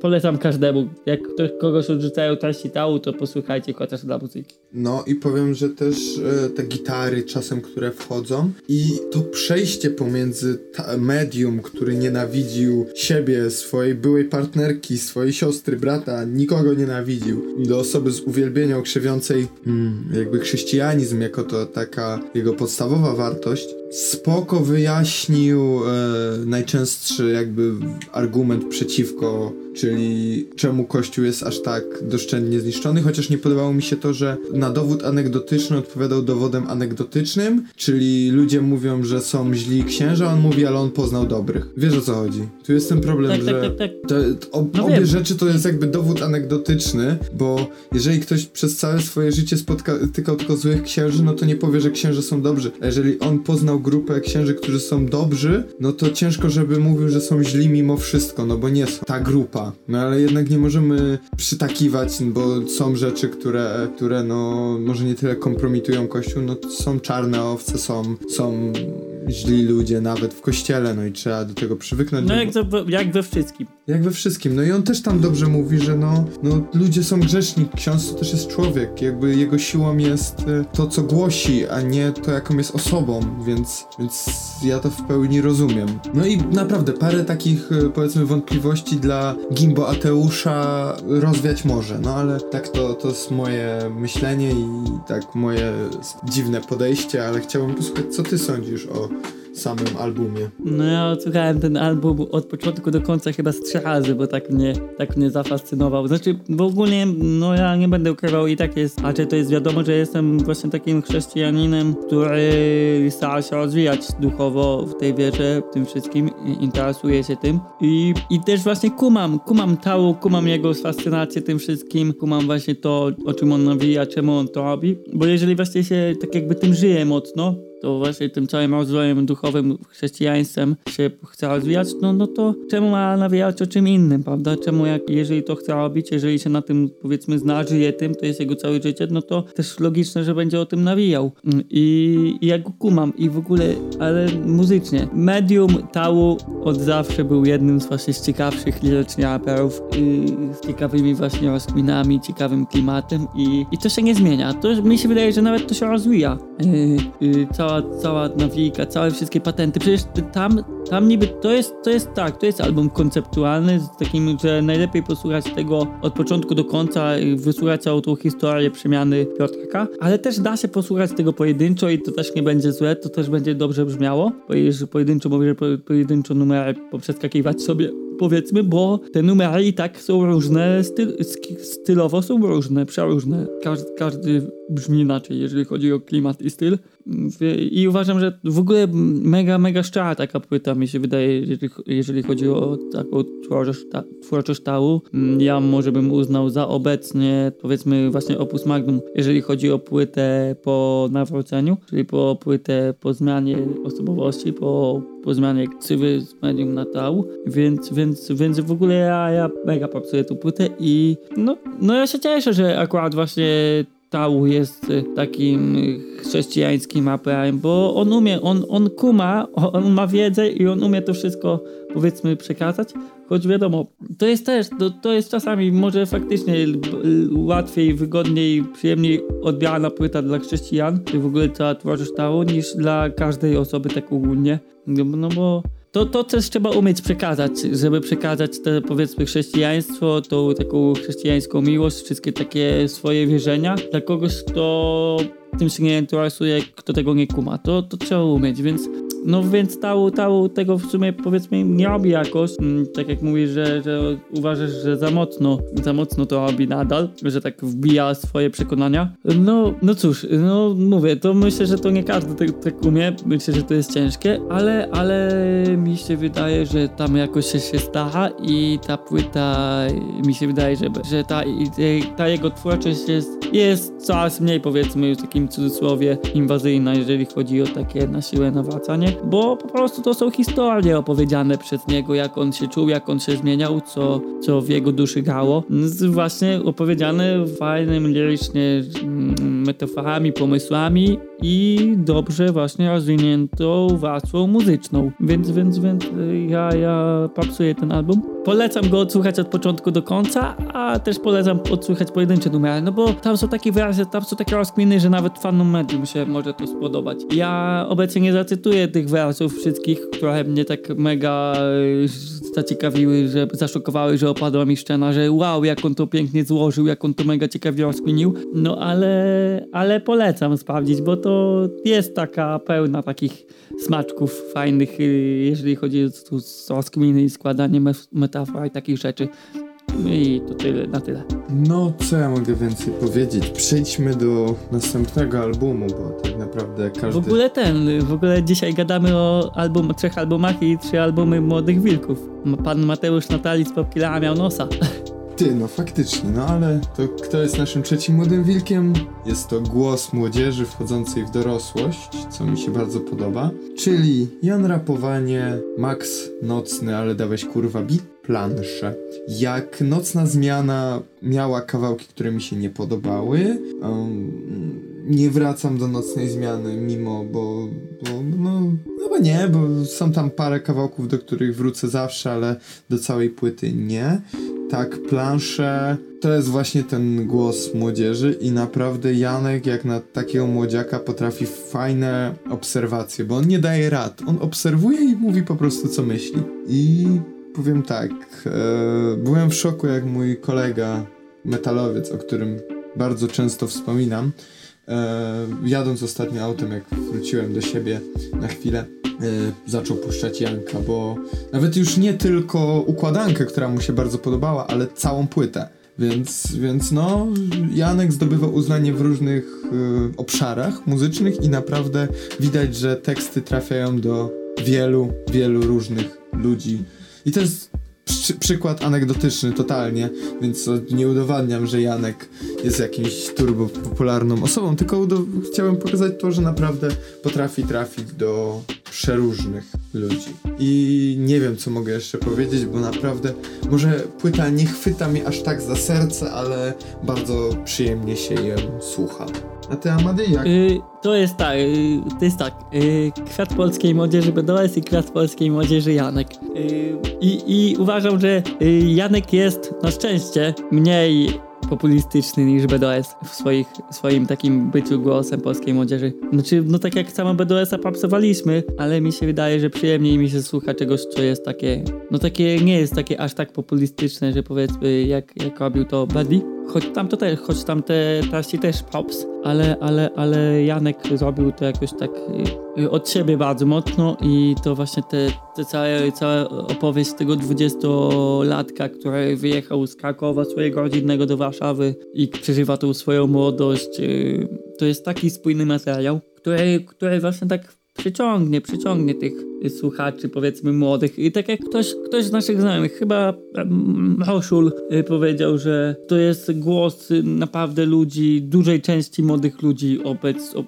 polecam każdemu. Jak ktoś, kogoś odrzucają treści tału, to posłuchajcie chociaż dla muzyki. No i powiem, że też e, te gitary czasem, które wchodzą i to przejście pomiędzy medium, który nienawidził siebie, swojej byłej partnerki, swojej siostry, brata, nikogo nienawidził, do osoby z uwielbienia krzewiącej mm, jakby chrześcijanizm jako to taka jego podstawowa wartość, spoko wyjaśnił e, najczęstszy jakby argument przeciwko czyli czemu Kościół jest aż tak doszczętnie zniszczony, chociaż nie podobało mi się to, że na dowód anegdotyczny odpowiadał dowodem anegdotycznym, czyli ludzie mówią, że są źli księża, on mówi, ale on poznał dobrych. Wiesz o co chodzi? Tu jest ten problem, Tak, tak, że tak, tak. to, to, ob, No obie wiem. rzeczy to jest jakby dowód anegdotyczny, bo jeżeli ktoś przez całe swoje życie spotykał tylko złych księży, no to nie powie, że księże są dobrzy. A jeżeli on poznał grupę księży, którzy są dobrzy, no to ciężko, żeby mówił, że są źli mimo wszystko, no bo nie są. Ta grupa. No ale jednak nie możemy przytakiwać, bo są rzeczy, które, które no może nie tyle kompromitują Kościół, no są czarne owce, są, są źli ludzie nawet w kościele, no i trzeba do tego przywyknąć. No bo- jak, to, jak we wszystkim. jak we wszystkim. No i on też tam dobrze mówi, że no, no ludzie są grzeczni, ksiądz to też jest człowiek. Jakby jego siłą jest e, to, co głosi, a nie to, jaką jest osobą, więc, więc ja to w pełni rozumiem. No i naprawdę parę takich, e, powiedzmy, wątpliwości dla Gimbo Ateusza rozwiać może, no ale tak to, to jest moje myślenie i tak moje dziwne podejście, ale chciałbym posłuchać, co ty sądzisz o samym albumie. No ja słuchałem ten album od początku do końca chyba z trzy razy, bo tak mnie, tak mnie zafascynował. Znaczy, w ogóle, no ja nie będę ukrywał i tak jest, a czy to jest wiadomo, że jestem właśnie takim chrześcijaninem, który stara się rozwijać duchowo w tej wierze, w tym wszystkim, interesuje się tym i, i też właśnie kumam, kumam Tału, kumam jego fascynację tym wszystkim, kumam właśnie to, o czym on nawija, czemu on to robi, bo jeżeli właśnie się tak jakby tym żyje mocno, to właśnie tym całym rozwojem duchowym, chrześcijaństwem się chce rozwijać, no, no to czemu ma nawijać o czym innym, prawda? Czemu jak, jeżeli to chce robić, jeżeli się na tym powiedzmy zna, żyje tym, to jest jego całe życie, no to też logiczne, że będzie o tym nawijał. Mm, I, i ja go kumam i w ogóle, ale muzycznie. Medium Tału od zawsze był jednym z właśnie z ciekawszych lirycznie raperów, z ciekawymi właśnie rozkminami, ciekawym klimatem i, i to się nie zmienia. To mi się wydaje, że nawet to się rozwija. Yy, yy, cała, cała nawijka, całe wszystkie patenty. Przecież tam, tam niby to jest, to jest tak, to jest album konceptualny z takim, że najlepiej posłuchać tego od początku do końca, wysłuchać całą tą historię przemiany Piotrka, ale też da się posłuchać tego pojedynczo i to też nie będzie złe, to też będzie dobrze brzmiało, bo jeżeli pojedynczo mówię, po, pojedynczo numery poprzeskakiwać sobie powiedzmy, bo te numery i tak są różne, styl, stylowo są różne, przeróżne. Każdy, każdy brzmi inaczej, jeżeli chodzi o klimat i styl. I uważam, że w ogóle mega, mega szczera taka płyta mi się wydaje, jeżeli, chodzi o taką twórczość, ta. Mm, Ja może bym uznał za obecnie, powiedzmy właśnie Opus Magnum, jeżeli chodzi o płytę po nawróceniu, czyli po płytę po zmianie osobowości, po, po zmianie ksywy z medium na Tał, więc, więc, więc w ogóle ja, ja mega popsuję tą płytę i no, no ja się cieszę, że akurat właśnie Tału jest y, takim y, chrześcijańskim raperem, bo on umie, on, on kuma, on ma wiedzę i on umie to wszystko powiedzmy przekazać, choć wiadomo, to jest też, to, to jest czasami może faktycznie l- łatwiej, wygodniej, przyjemniej odbierana płyta dla chrześcijan, czy w ogóle cała Tału, niż dla każdej osoby tak ogólnie, no, no bo to, to też trzeba umieć przekazać, żeby przekazać te powiedzmy chrześcijaństwo, tą taką chrześcijańską miłość, wszystkie takie swoje wierzenia dla kogoś, kto tym się nie interesuje, kto tego nie kuma. To, to trzeba umieć, więc no więc Tału, Tału tego w sumie powiedzmy nie robi jakoś, mm, tak jak mówisz, że, że uważasz, że za mocno, za mocno to robi nadal, że tak wbija swoje przekonania. No, no cóż, no mówię, to myślę, że to nie każdy tak, tak umie, myślę, że to jest ciężkie, ale, ale mi się wydaje, że tam jakoś się, się stara i ta płyta mi się wydaje, że, że ta, ta jego twórczość jest, jest coraz mniej powiedzmy w takim cudzysłowie inwazyjna, jeżeli chodzi o takie na siłę nawracanie, bo po prostu to są historie opowiedziane przez niego, jak on się czuł, jak on się zmieniał, co, co w jego duszy gało. Z właśnie opowiedziane fajnym, lirycznie mm, metaforami, pomysłami i dobrze właśnie rozwiniętą warstwą muzyczną. Więc, więc, więc y, ja, ja popsuję ten album. Polecam go odsłuchać od początku do końca, a też polecam odsłuchać pojedyncze numery, no bo tam są takie wyrazy, tam są takie rozkminy, że nawet fanom medium się może to spodobać. Ja obecnie nie zacytuję tych wersów wszystkich, które mnie tak mega y, zaciekawiły, że zaszokowały, że opadła mi szczena, że wow, jak on to pięknie złożył, jak on to mega ciekawie rozkminił. No ale, ale polecam sprawdzić, bo to jest taka pełna takich smaczków fajnych, y, jeżeli chodzi o o rozkminy i składanie metafor i takich rzeczy. I to tyle, na tyle. No, co ja mogę więcej powiedzieć? Przejdźmy do następnego albumu, bo tak naprawdę każdy... W ogóle ten, w ogóle dzisiaj gadamy o album, trzech albumach i trzy albumy Młodych Wilków. Pan Mateusz Natali z Popkilla miał nosa. Ty, no faktycznie, no ale to kto jest naszym trzecim młodym wilkiem? Jest to głos młodzieży wchodzącej w dorosłość, co mi się bardzo podoba. Czyli Jan Rapowanie, Max Nocny, ale dałeś kurwa bit, plansze. Jak Nocna Zmiana miała kawałki, które mi się nie podobały, um, nie wracam do Nocnej Zmiany mimo, bo, bo no, chyba nie, bo są tam parę kawałków, do których wrócę zawsze, ale do całej płyty nie tak, plansze to jest właśnie ten głos młodzieży i naprawdę Janek jak na takiego młodziaka potrafi fajne obserwacje, bo on nie daje rad. On obserwuje i mówi po prostu co myśli. I powiem tak, e, byłem w szoku jak mój kolega metalowiec, o którym bardzo często wspominam, jadąc ostatnio autem, jak wróciłem do siebie na chwilę, Y, zaczął puszczać Janka, bo nawet już nie tylko układankę, która mu się bardzo podobała, ale całą płytę. Więc, więc no, Janek zdobywa uznanie w różnych y, obszarach muzycznych i naprawdę widać, że teksty trafiają do wielu, wielu różnych ludzi. I to jest przy, przykład anegdotyczny totalnie, więc nie udowadniam, że Janek jest jakimś turbo popularną osobą, tylko chciałem pokazać to, że naprawdę potrafi trafić do przeróżnych ludzi. I nie wiem, co mogę jeszcze powiedzieć, bo naprawdę może płyta nie chwyta mnie aż tak za serce, ale bardzo przyjemnie się ją słucha. A ty, Amady, jak? Yy, to jest tak, yy, to jest tak. Yy, kwiat polskiej młodzieży BDS i kwiat polskiej młodzieży Janek. Y, I, uważam, że y, Janek jest na szczęście mniej populistyczny niż BDS w swoich, swoim takim byciu głosem polskiej młodzieży. Znaczy, no tak jak samo BDS-a papsowaliśmy, ale mi się wydaje, że przyjemniej mi się słucha czegoś, co jest takie, no takie, nie jest takie aż tak populistyczne, że powiedzmy, jak, jak robił to Buddy. Choć tam to też, choć tam te treści też pops, ale, ale, ale Janek zrobił to jakoś tak y, y, od siebie bardzo mocno i to właśnie te, te całe, cała opowieść tego dwudziestolatka, który wyjechał z Krakowa swojego rodzinnego do Warszawy i przeżywa tą swoją młodość, y, to jest taki spójny materiał, który, który właśnie tak przyciągnie, przyciągnie tych słuchaczy, powiedzmy młodych. I tak jak ktoś, ktoś z naszych znajomych, chyba Roszul y, powiedział, że to jest głos naprawdę ludzi, dużej części młodych ludzi, obec, o,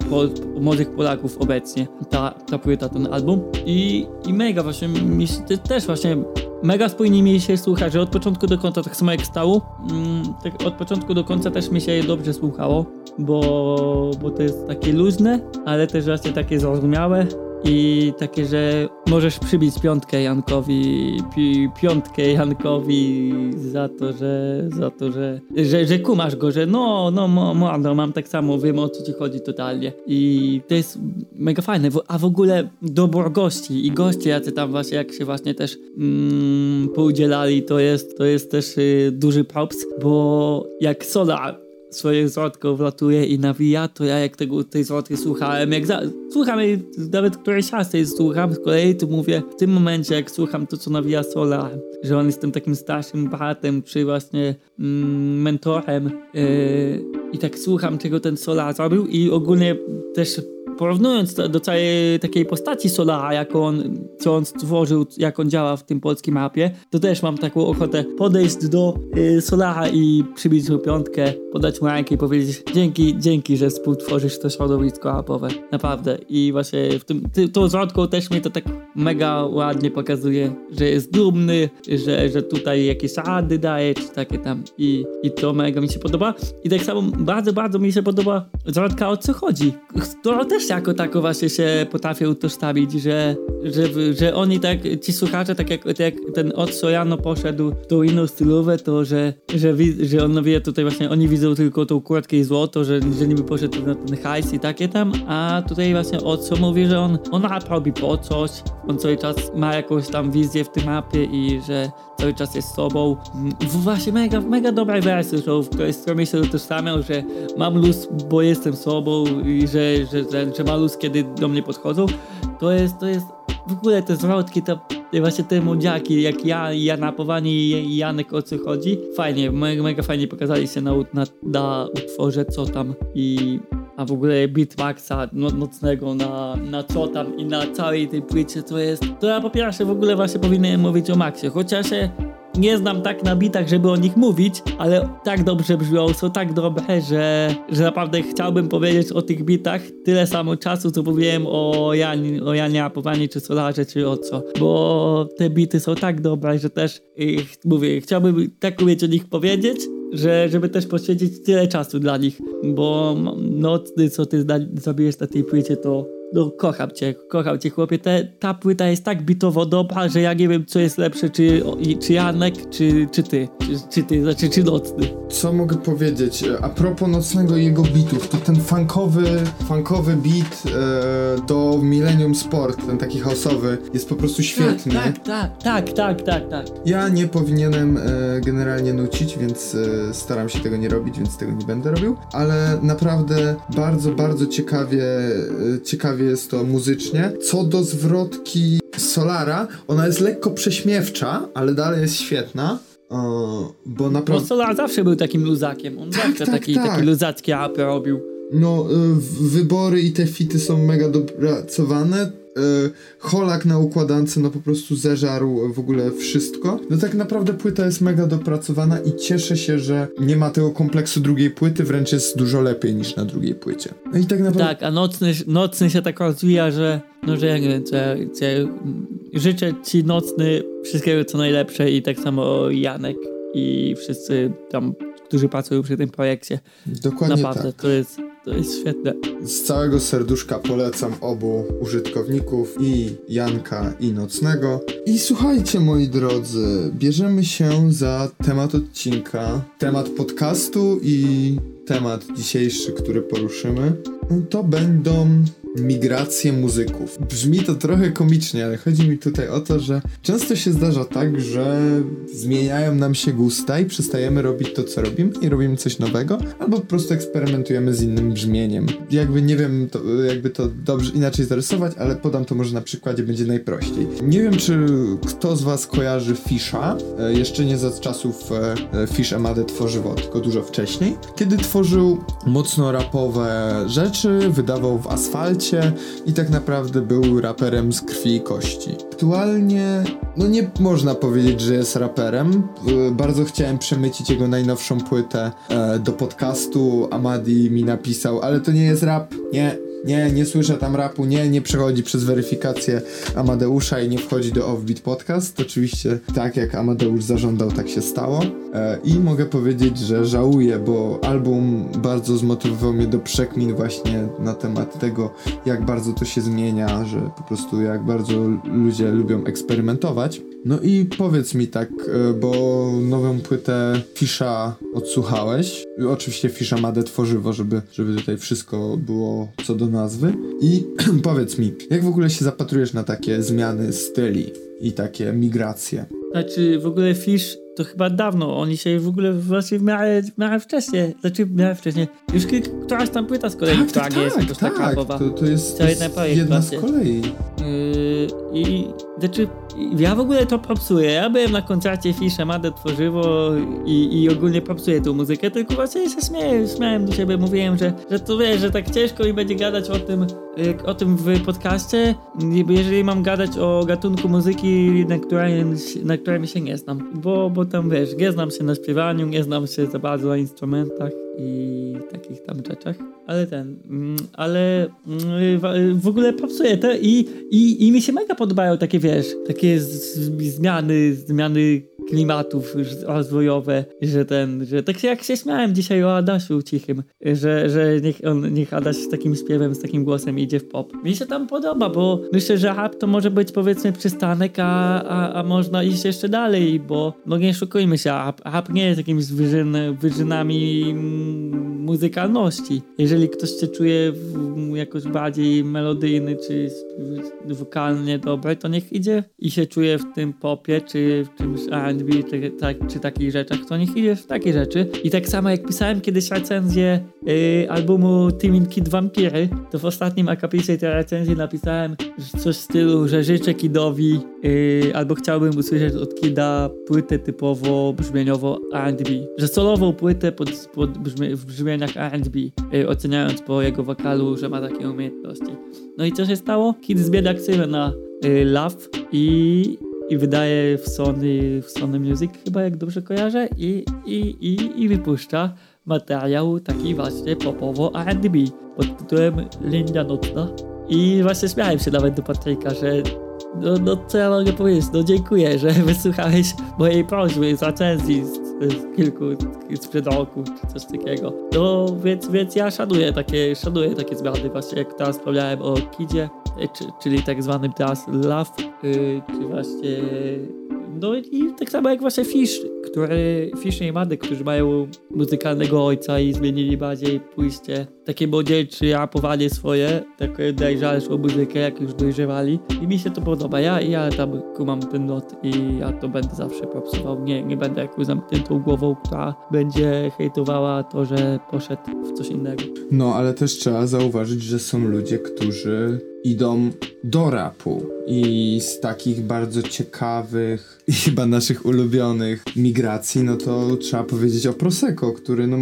młodych Polaków obecnie, ta, ta płyta, ten album. I, i mega właśnie, mi się, też właśnie mega spójnie mi się słucha, że od początku do końca, tak samo jak stało, mm, tak od początku do końca też mi się dobrze słuchało, bo, bo to jest takie luźne, ale też właśnie takie zrozumiałe i takie, że możesz przybić piątkę Jankowi, pi, piątkę Jankowi za to, że za to, że, że, że kumasz go, że no, no, mo, no, mam tak samo, wiem o co ci chodzi totalnie. I to jest mega fajne, a w ogóle dobór gości i goście, jacy tam właśnie, jak się właśnie też mm, poudzielali, to jest, to jest też y, duży props, bo jak Sola swoje zwrotko wlatuje i nawija, to ja jak tego, tej zwrotki słuchałem, jak za, słucham jej, nawet któreś raz jej słucham z kolei, to mówię, w tym momencie jak słucham to, co nawija Sola, że on jest tym takim starszym bratem, czy właśnie mm, mentorem yy, i tak słucham, czego ten Sola zrobił i ogólnie też porównując to do całej takiej postaci Solara, jak on, co on stworzył, jak on działa w tym polskim mapie, to też mam taką ochotę podejść do y, Solara i przybić mu piątkę, podać mu rękę i powiedzieć dzięki, dzięki, że współtworzysz to środowisko mapowe. Naprawdę. I właśnie w tym, ty, tą zwrotką też mi to tak mega ładnie pokazuje, że jest dumny, że, że tutaj jakieś rady daje, czy takie tam. I, I to mega mi się podoba. I tak samo bardzo, bardzo mi się podoba zwrotka o co chodzi. To też jako tako właśnie się potrafię utożsamić, że, że, że oni tak, ci słuchacze, tak jak, tak jak ten od Sojano poszedł tą inną stylówę, to że, że, że on wie tutaj właśnie, oni widzą tylko tą kurtkę i złoto, że, że niby poszedł na ten hajs i takie tam, a tutaj właśnie co mówi, że on, on robi po coś, on cały czas ma jakąś tam wizję w tym mapie i że cały czas jest sobą. Właśnie mega, mega dobre wersy są, w której stronie się utożsamiał, że mam luz, bo jestem sobą i że, że, że, że ma luz, kiedy do mnie podchodzą. To jest, to jest w ogóle te zwrotki, to te właśnie te młodziaki, jak ja, ja napowanie i Janek o co chodzi, fajnie, mega, mega fajnie pokazali się na, na, na utworze co tam i a w ogóle beatmaxa no, nocnego na, na co tam i na całej tej płycie co jest, to ja po pierwsze w ogóle właśnie powinienem mówić o Maxie, chociaż nie znam tak na bitach, żeby o nich mówić, ale tak dobrze brzmią, są tak dobre, że, że naprawdę chciałbym powiedzieć o tych bitach tyle samo czasu, co mówiłem o, Jan, o Janie Apowani, czy Solarze, czy o co, bo te bity są tak dobre, że też ich, mówię, chciałbym tak umieć o nich powiedzieć, że, żeby też poświęcić tyle czasu dla nich, bo nocny, co ty zrobiłeś na tej płycie, to no kocham cię, kocham cię chłopie. Te, ta płyta jest tak bitowo dobra, że ja nie wiem co jest lepsze, czy, czy Janek, czy, czy ty, czy, czy ty, znaczy czy Nocny. Co mogę powiedzieć? A propos Nocnego i jego bitów, to ten funkowy, funkowy beat e, do Millennium Sport, ten taki houseowy, jest po prostu świetny. Tak, tak, tak, tak, tak, tak. Ja nie powinienem e, generalnie nucić, więc e, staram się tego nie robić, więc tego nie będę robił, ale naprawdę bardzo, bardzo ciekawie, e, ciekawie ciekawie jest to muzycznie. Co do zwrotki Solara, ona jest lekko prześmiewcza, ale dalej jest świetna. O, bo naprawdę. Bo Solar zawsze był takim luzakiem. On tak, zawsze tak, taki, tak. taki luzacki robił. No, y, wybory i te fity są mega dopracowane Holak na układance no po prostu zeżarł w ogóle wszystko. No tak naprawdę płyta jest mega dopracowana i cieszę się, że nie ma tego kompleksu drugiej płyty, wręcz jest dużo lepiej niż na drugiej płycie. No i tak naprawdę... Tak, a nocny, nocny się tak rozwija, że no że ja nie wiem, co, co, życzę ci nocny wszystkiego co najlepsze i tak samo Janek i wszyscy tam, którzy pracują przy tym projekcie. Dokładnie Naprawdę, tak. to jest to jest świetne. Z całego serduszka polecam obu użytkowników i Janka i Nocnego. I słuchajcie moi drodzy, bierzemy się za temat odcinka, temat podcastu i temat dzisiejszy, który poruszymy. To będą migrację muzyków. Brzmi to trochę komicznie, ale chodzi mi tutaj o to, że często się zdarza tak, że zmieniają nam się gusta i przestajemy robić to, co robimy i robimy coś nowego, albo po prostu eksperymentujemy z innym brzmieniem. Jakby nie wiem, to, jakby to dobrze inaczej zarysować, ale podam to może na przykładzie, będzie najprościej. Nie wiem, czy kto z was kojarzy Fisha, e, jeszcze nie za czasów e, e, Fish Amade tworzywo, tylko dużo wcześniej, kiedy tworzył mocno rapowe rzeczy, wydawał w asfalcie, i tak naprawdę był raperem z krwi i kości. Aktualnie, no nie można powiedzieć, że jest raperem. Bardzo chciałem przemycić jego najnowszą płytę e, do podcastu. Amadi mi napisał, ale to nie jest rap. Nie, nie, nie słyszę tam rapu, nie, nie przechodzi przez weryfikację Amadeusza i nie wchodzi do Offbeat Podcast. Oczywiście tak jak Amadeusz zażądał, tak się stało. E, I mogę powiedzieć, że żałuję, bo album bardzo zmotywował mnie do przekmin właśnie na temat tego, jak bardzo to się zmienia, że po prostu jak bardzo ludzie lubią eksperymentować. No i powiedz mi tak, e, bo nową płytę Fisza odsłuchałeś. Oczywiście Fisza ma tworzywo, żeby, żeby tutaj wszystko było co do nazwy. I powiedz mi, jak w ogóle się zapatrujesz na takie zmiany styli i takie migracje? Znaczy w ogóle Fish to chyba dawno, oni się w ogóle właśnie w miarę, w miarę wcześnie, znaczy w miarę wcześnie, już któraś tam płyta z kolei, tak, która tak, nie jest tak, tak, tak. To, to jest, to jest jedna z kolei. Yy, I znaczy, ja w ogóle to popsuję. Ja byłem na koncercie Fisza Madę Tworzywo i, i ogólnie popsuję tą muzykę, tylko właśnie się śmieję, śmiałem do siebie, mówiłem, że, że to wiesz, że tak ciężko mi będzie gadać o tym, o tym w podcaście, jeżeli mam gadać o gatunku muzyki, na którym, na którym się nie znam. Bo, bo tam wiesz, nie znam się na śpiewaniu, nie znam się za bardzo na instrumentach i takich tam rzeczach. Ale ten, mm, ale mm, w ogóle popsuję to i, i, i mi się mega podobają takie, wiesz, takie zmiany, zmiany klimatów rozwojowe, że ten, że tak jak się śmiałem dzisiaj o Adasiu cichym, że, że niech, on, niech Adaś z takim śpiewem, z takim głosem idzie w pop. Mi się tam podoba, bo myślę, że rap to może być powiedzmy przystanek, a, a, a można iść jeszcze dalej, bo no nie szukujmy się, rap, rap nie jest jakimiś wyżyn, wyżynami muzykalności. Jeżeli ktoś się czuje jakoś bardziej melodyjny czy wokalnie dobry, to niech idzie i się czuje w tym popie, czy w czymś R&B, czy, tak, czy takich rzeczach, to niech idzie w takie rzeczy. I tak samo jak pisałem kiedyś recenzję yy, albumu Timid Kid Vampiry, to w ostatnim akapicie tej recenzji napisałem coś w stylu, że życzę Kidowi yy, albo chciałbym usłyszeć od Kida płytę typowo brzmieniowo R&B, że solową płytę pod, pod brzmieniach R&B, yy, oceniając po jego wokalu, że ma takie umiejętności. No i co się stało? Kid zbiera ksywę na y, Love i, i wydaje w Sony, w Sony Music chyba, jak dobrze kojarzę, i, i, i, i wypuszcza materiał taki właśnie popowo R&B pod tytułem Linda Nocna. I właśnie śmiałem się nawet do Patryka, że no, no co ja mogę powiedzieć, no dziękuję, że wysłuchałeś mojej prośby z recenzji z, z kilku, sprzed roku, czy coś takiego. No więc, więc ja szanuję takie, szanuję takie zmiany, właśnie jak teraz wspomniałem o Kidzie, czy, czyli tak zwanym teraz Love, yy, czy właśnie no i tak samo jak właśnie Fish, który, Fish i Mady, którzy mają muzykalnego ojca i zmienili bardziej pójście, takie młodzieńcze rapowanie swoje, takie dojrzalszą muzykę, jak już dojrzewali. I mi się to podoba. Ja, ja tam kumam ten lot i ja to będę zawsze popsuwał. Nie, nie będę jakąś zamkniętą głową, która będzie hejtowała to, że poszedł w coś innego. No, ale też trzeba zauważyć, że są ludzie, którzy idą do rapu i z takich bardzo ciekawych i chyba naszych ulubionych migracji, no to trzeba powiedzieć o Prosecco, który no,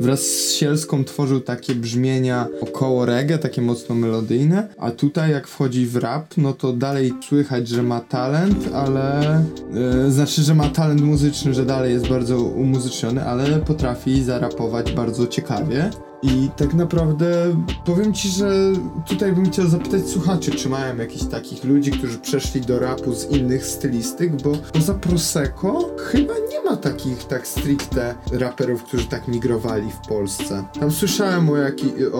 wraz z Sielską tworzył takie brzmienia około reggae, takie mocno melodyjne, a tutaj jak wchodzi w rap, no to dalej słychać, że ma talent, ale yy, znaczy, że ma talent muzyczny, że dalej jest bardzo umuzyczniony, ale potrafi zarapować bardzo ciekawie. I tak naprawdę powiem ci, że tutaj bym chciał zapytać słuchaczy, czy mają jakichś takich ludzi, którzy przeszli do rapu z innych stylistyk, bo poza Prosecco chyba nie ma takich tak stricte raperów, którzy tak migrowali w Polsce. Tam słyszałem o,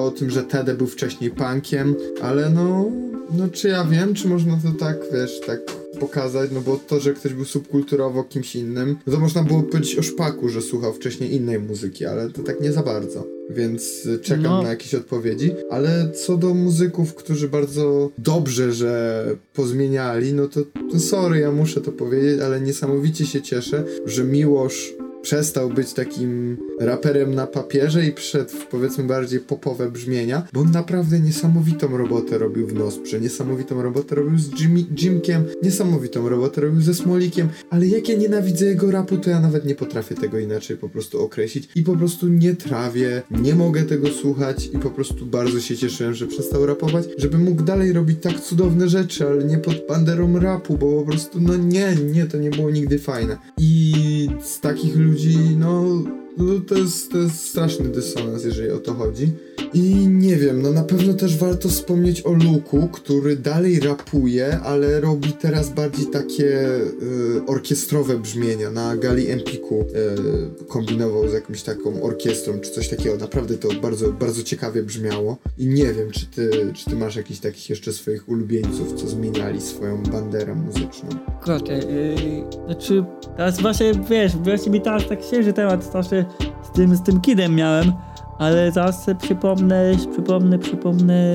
o tym, że Tede był wcześniej punkiem, ale no, no czy ja wiem, czy można to tak, wiesz, tak pokazać, no bo to, że ktoś był subkulturowo kimś innym, no to można było powiedzieć o Szpaku, że słuchał wcześniej innej muzyki, ale to tak nie za bardzo. Więc czekam no. na jakieś odpowiedzi. Ale co do muzyków, którzy bardzo dobrze, że pozmieniali, no to, to sorry, ja muszę to powiedzieć, ale niesamowicie się cieszę, że Miłosz przestał być takim raperem na papierze i przeszedł w powiedzmy bardziej popowe brzmienia, bo on naprawdę niesamowitą robotę robił w Nosprze, niesamowitą robotę robił z Jimmy, Jimkiem, niesamowitą robotę robił ze Smolikiem, ale jak ja nienawidzę jego rapu, to ja nawet nie potrafię tego inaczej po prostu określić i po prostu nie trawię, nie mogę tego słuchać i po prostu bardzo się cieszyłem, że przestał rapować, żeby mógł dalej robić tak cudowne rzeczy, ale nie pod banderą rapu, bo po prostu no nie, nie, to nie było nigdy fajne. I z takich ludzi ludzi, no, no to, jest, to jest straszny dysonans, jeżeli o to chodzi. I nie wiem, no na pewno też warto wspomnieć o Luku, który dalej rapuje, ale robi teraz bardziej takie y, orkiestrowe brzmienia. Na gali Empiku y, kombinował z jakąś taką orkiestrą czy coś takiego. Naprawdę to bardzo, bardzo ciekawie brzmiało. I nie wiem, czy ty, czy ty masz jakichś takich jeszcze swoich ulubieńców, co zmieniali swoją banderę muzyczną. Kurczę, yy, znaczy teraz właśnie, wiesz, właśnie mi teraz tak świeży temat, strasznie z tym, z tym kidem miałem ale zaraz przypomnę, przypomnę, przypomnę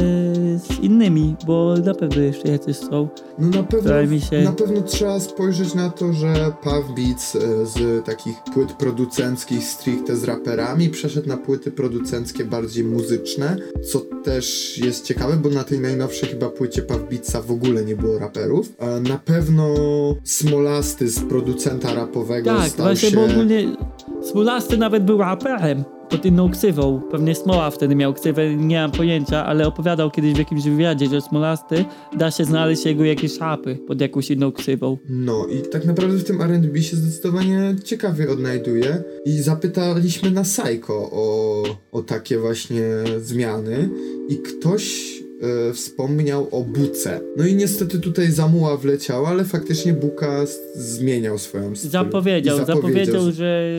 z innymi, bo na pewno jeszcze jacyś są. No na pewno, się... na pewno trzeba spojrzeć na to, że Puff Beats e, z takich płyt producenckich stricte z raperami przeszedł na płyty producenckie bardziej muzyczne, co też jest ciekawe, bo na tej najnowszej chyba płycie Puff Beatsa w ogóle nie było raperów. Na pewno Smolasty z producenta rapowego tak, stał właśnie, się... bo ogólnie Smolasty nawet był raperem pod inną ksywą. Pewnie Smoła wtedy miał ksywę, nie mam pojęcia, ale opowiadał kiedyś w jakimś wywiadzie, że Smolasty da się znaleźć jego jakieś szapy pod jakąś inną ksywą. No i tak naprawdę w tym R&B się zdecydowanie ciekawie odnajduje i zapytaliśmy na Psycho o, o takie właśnie zmiany i ktoś e, wspomniał o Buce. No i niestety tutaj Zamuła wleciała, ale faktycznie Buka zmieniał swoją styl. Zapowiedział, I zapowiedział, że...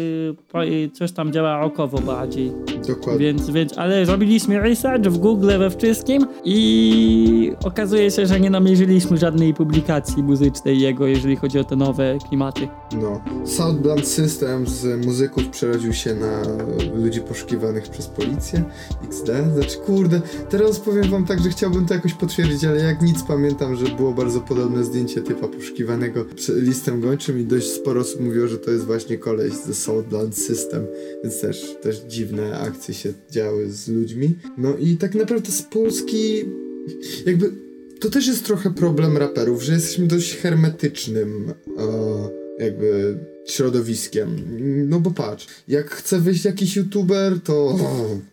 po- coś tam działa rokowo bardziej. Dokładnie. Więc, więc, ale robiliśmy research w Google, we wszystkim i okazuje się, że nie namierzyliśmy żadnej publikacji muzycznej jego, jeżeli chodzi o te nowe klimaty. No. Southbound System z muzyków przerodził się na ludzi poszukiwanych przez policję. XD. Znaczy, kurde, teraz powiem wam tak, że chciałbym to jakoś potwierdzić, ale jak nic pamiętam, że było bardzo podobne zdjęcie typa poszukiwanego listem gończym i dość sporo osób mówiło, że to jest właśnie koleś ze Southbound System, więc też, też dziwne akcje się działy z ludźmi. No i tak naprawdę z Polski jakby to też jest trochę problem raperów, że jesteśmy dość hermetycznym e, jakby środowiskiem. No bo patrz, jak chce wyjść jakiś youtuber, to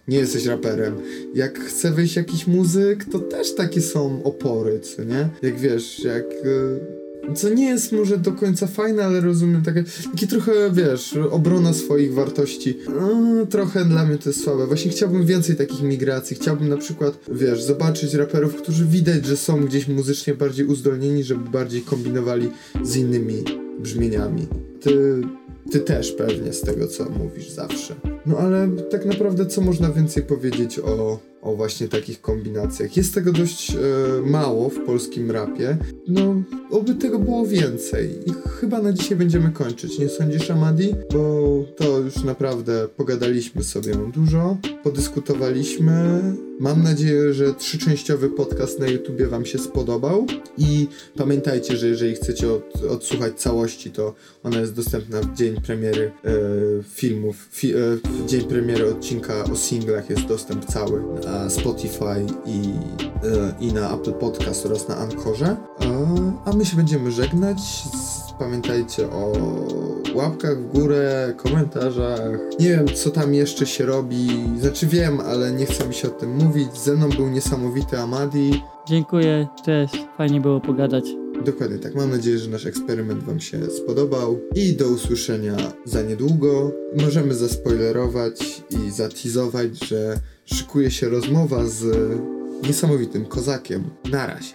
nie jesteś raperem. Jak chce wyjść jakiś muzyk, to też takie są opory, co nie? Jak wiesz, jak... E, co nie jest może do końca fajne, ale rozumiem takie, takie trochę, wiesz, obrona swoich wartości. No, trochę dla mnie to jest słabe. Właśnie chciałbym więcej takich migracji. Chciałbym na przykład, wiesz, zobaczyć raperów, którzy widać, że są gdzieś muzycznie bardziej uzdolnieni, żeby bardziej kombinowali z innymi brzmieniami. Ty, ty też pewnie z tego, co mówisz zawsze. No ale tak naprawdę co można więcej powiedzieć o, o właśnie takich kombinacjach? Jest tego dość e, mało w polskim rapie. No, oby tego było więcej. I chyba na dzisiaj będziemy kończyć, nie sądzisz, Amadi? Bo to już naprawdę pogadaliśmy sobie dużo, podyskutowaliśmy. Mam nadzieję, że trzyczęściowy podcast na YouTubie Wam się spodobał. I pamiętajcie, że jeżeli chcecie od, odsłuchać całości, to ona jest dostępna w dzień premiery e, filmów. Fi, e, w dzień premiery odcinka o singlach jest dostęp cały na Spotify i, e, i na Apple Podcast oraz na Ankorze. A, a my się będziemy żegnać. Pamiętajcie o łapkach w górę, komentarzach. Nie wiem, co tam jeszcze się robi. Znaczy wiem, ale nie chcę mi się o tym mówić. Ze mną był niesamowity Amadi. Dziękuję, cześć, fajnie było pogadać. Dokładnie tak. Mam nadzieję, że nasz eksperyment Wam się spodobał. I do usłyszenia za niedługo. Możemy zaspoilerować i zatizować, że szykuje się rozmowa z niesamowitym kozakiem. Na razie.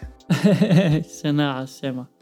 Siema, siema.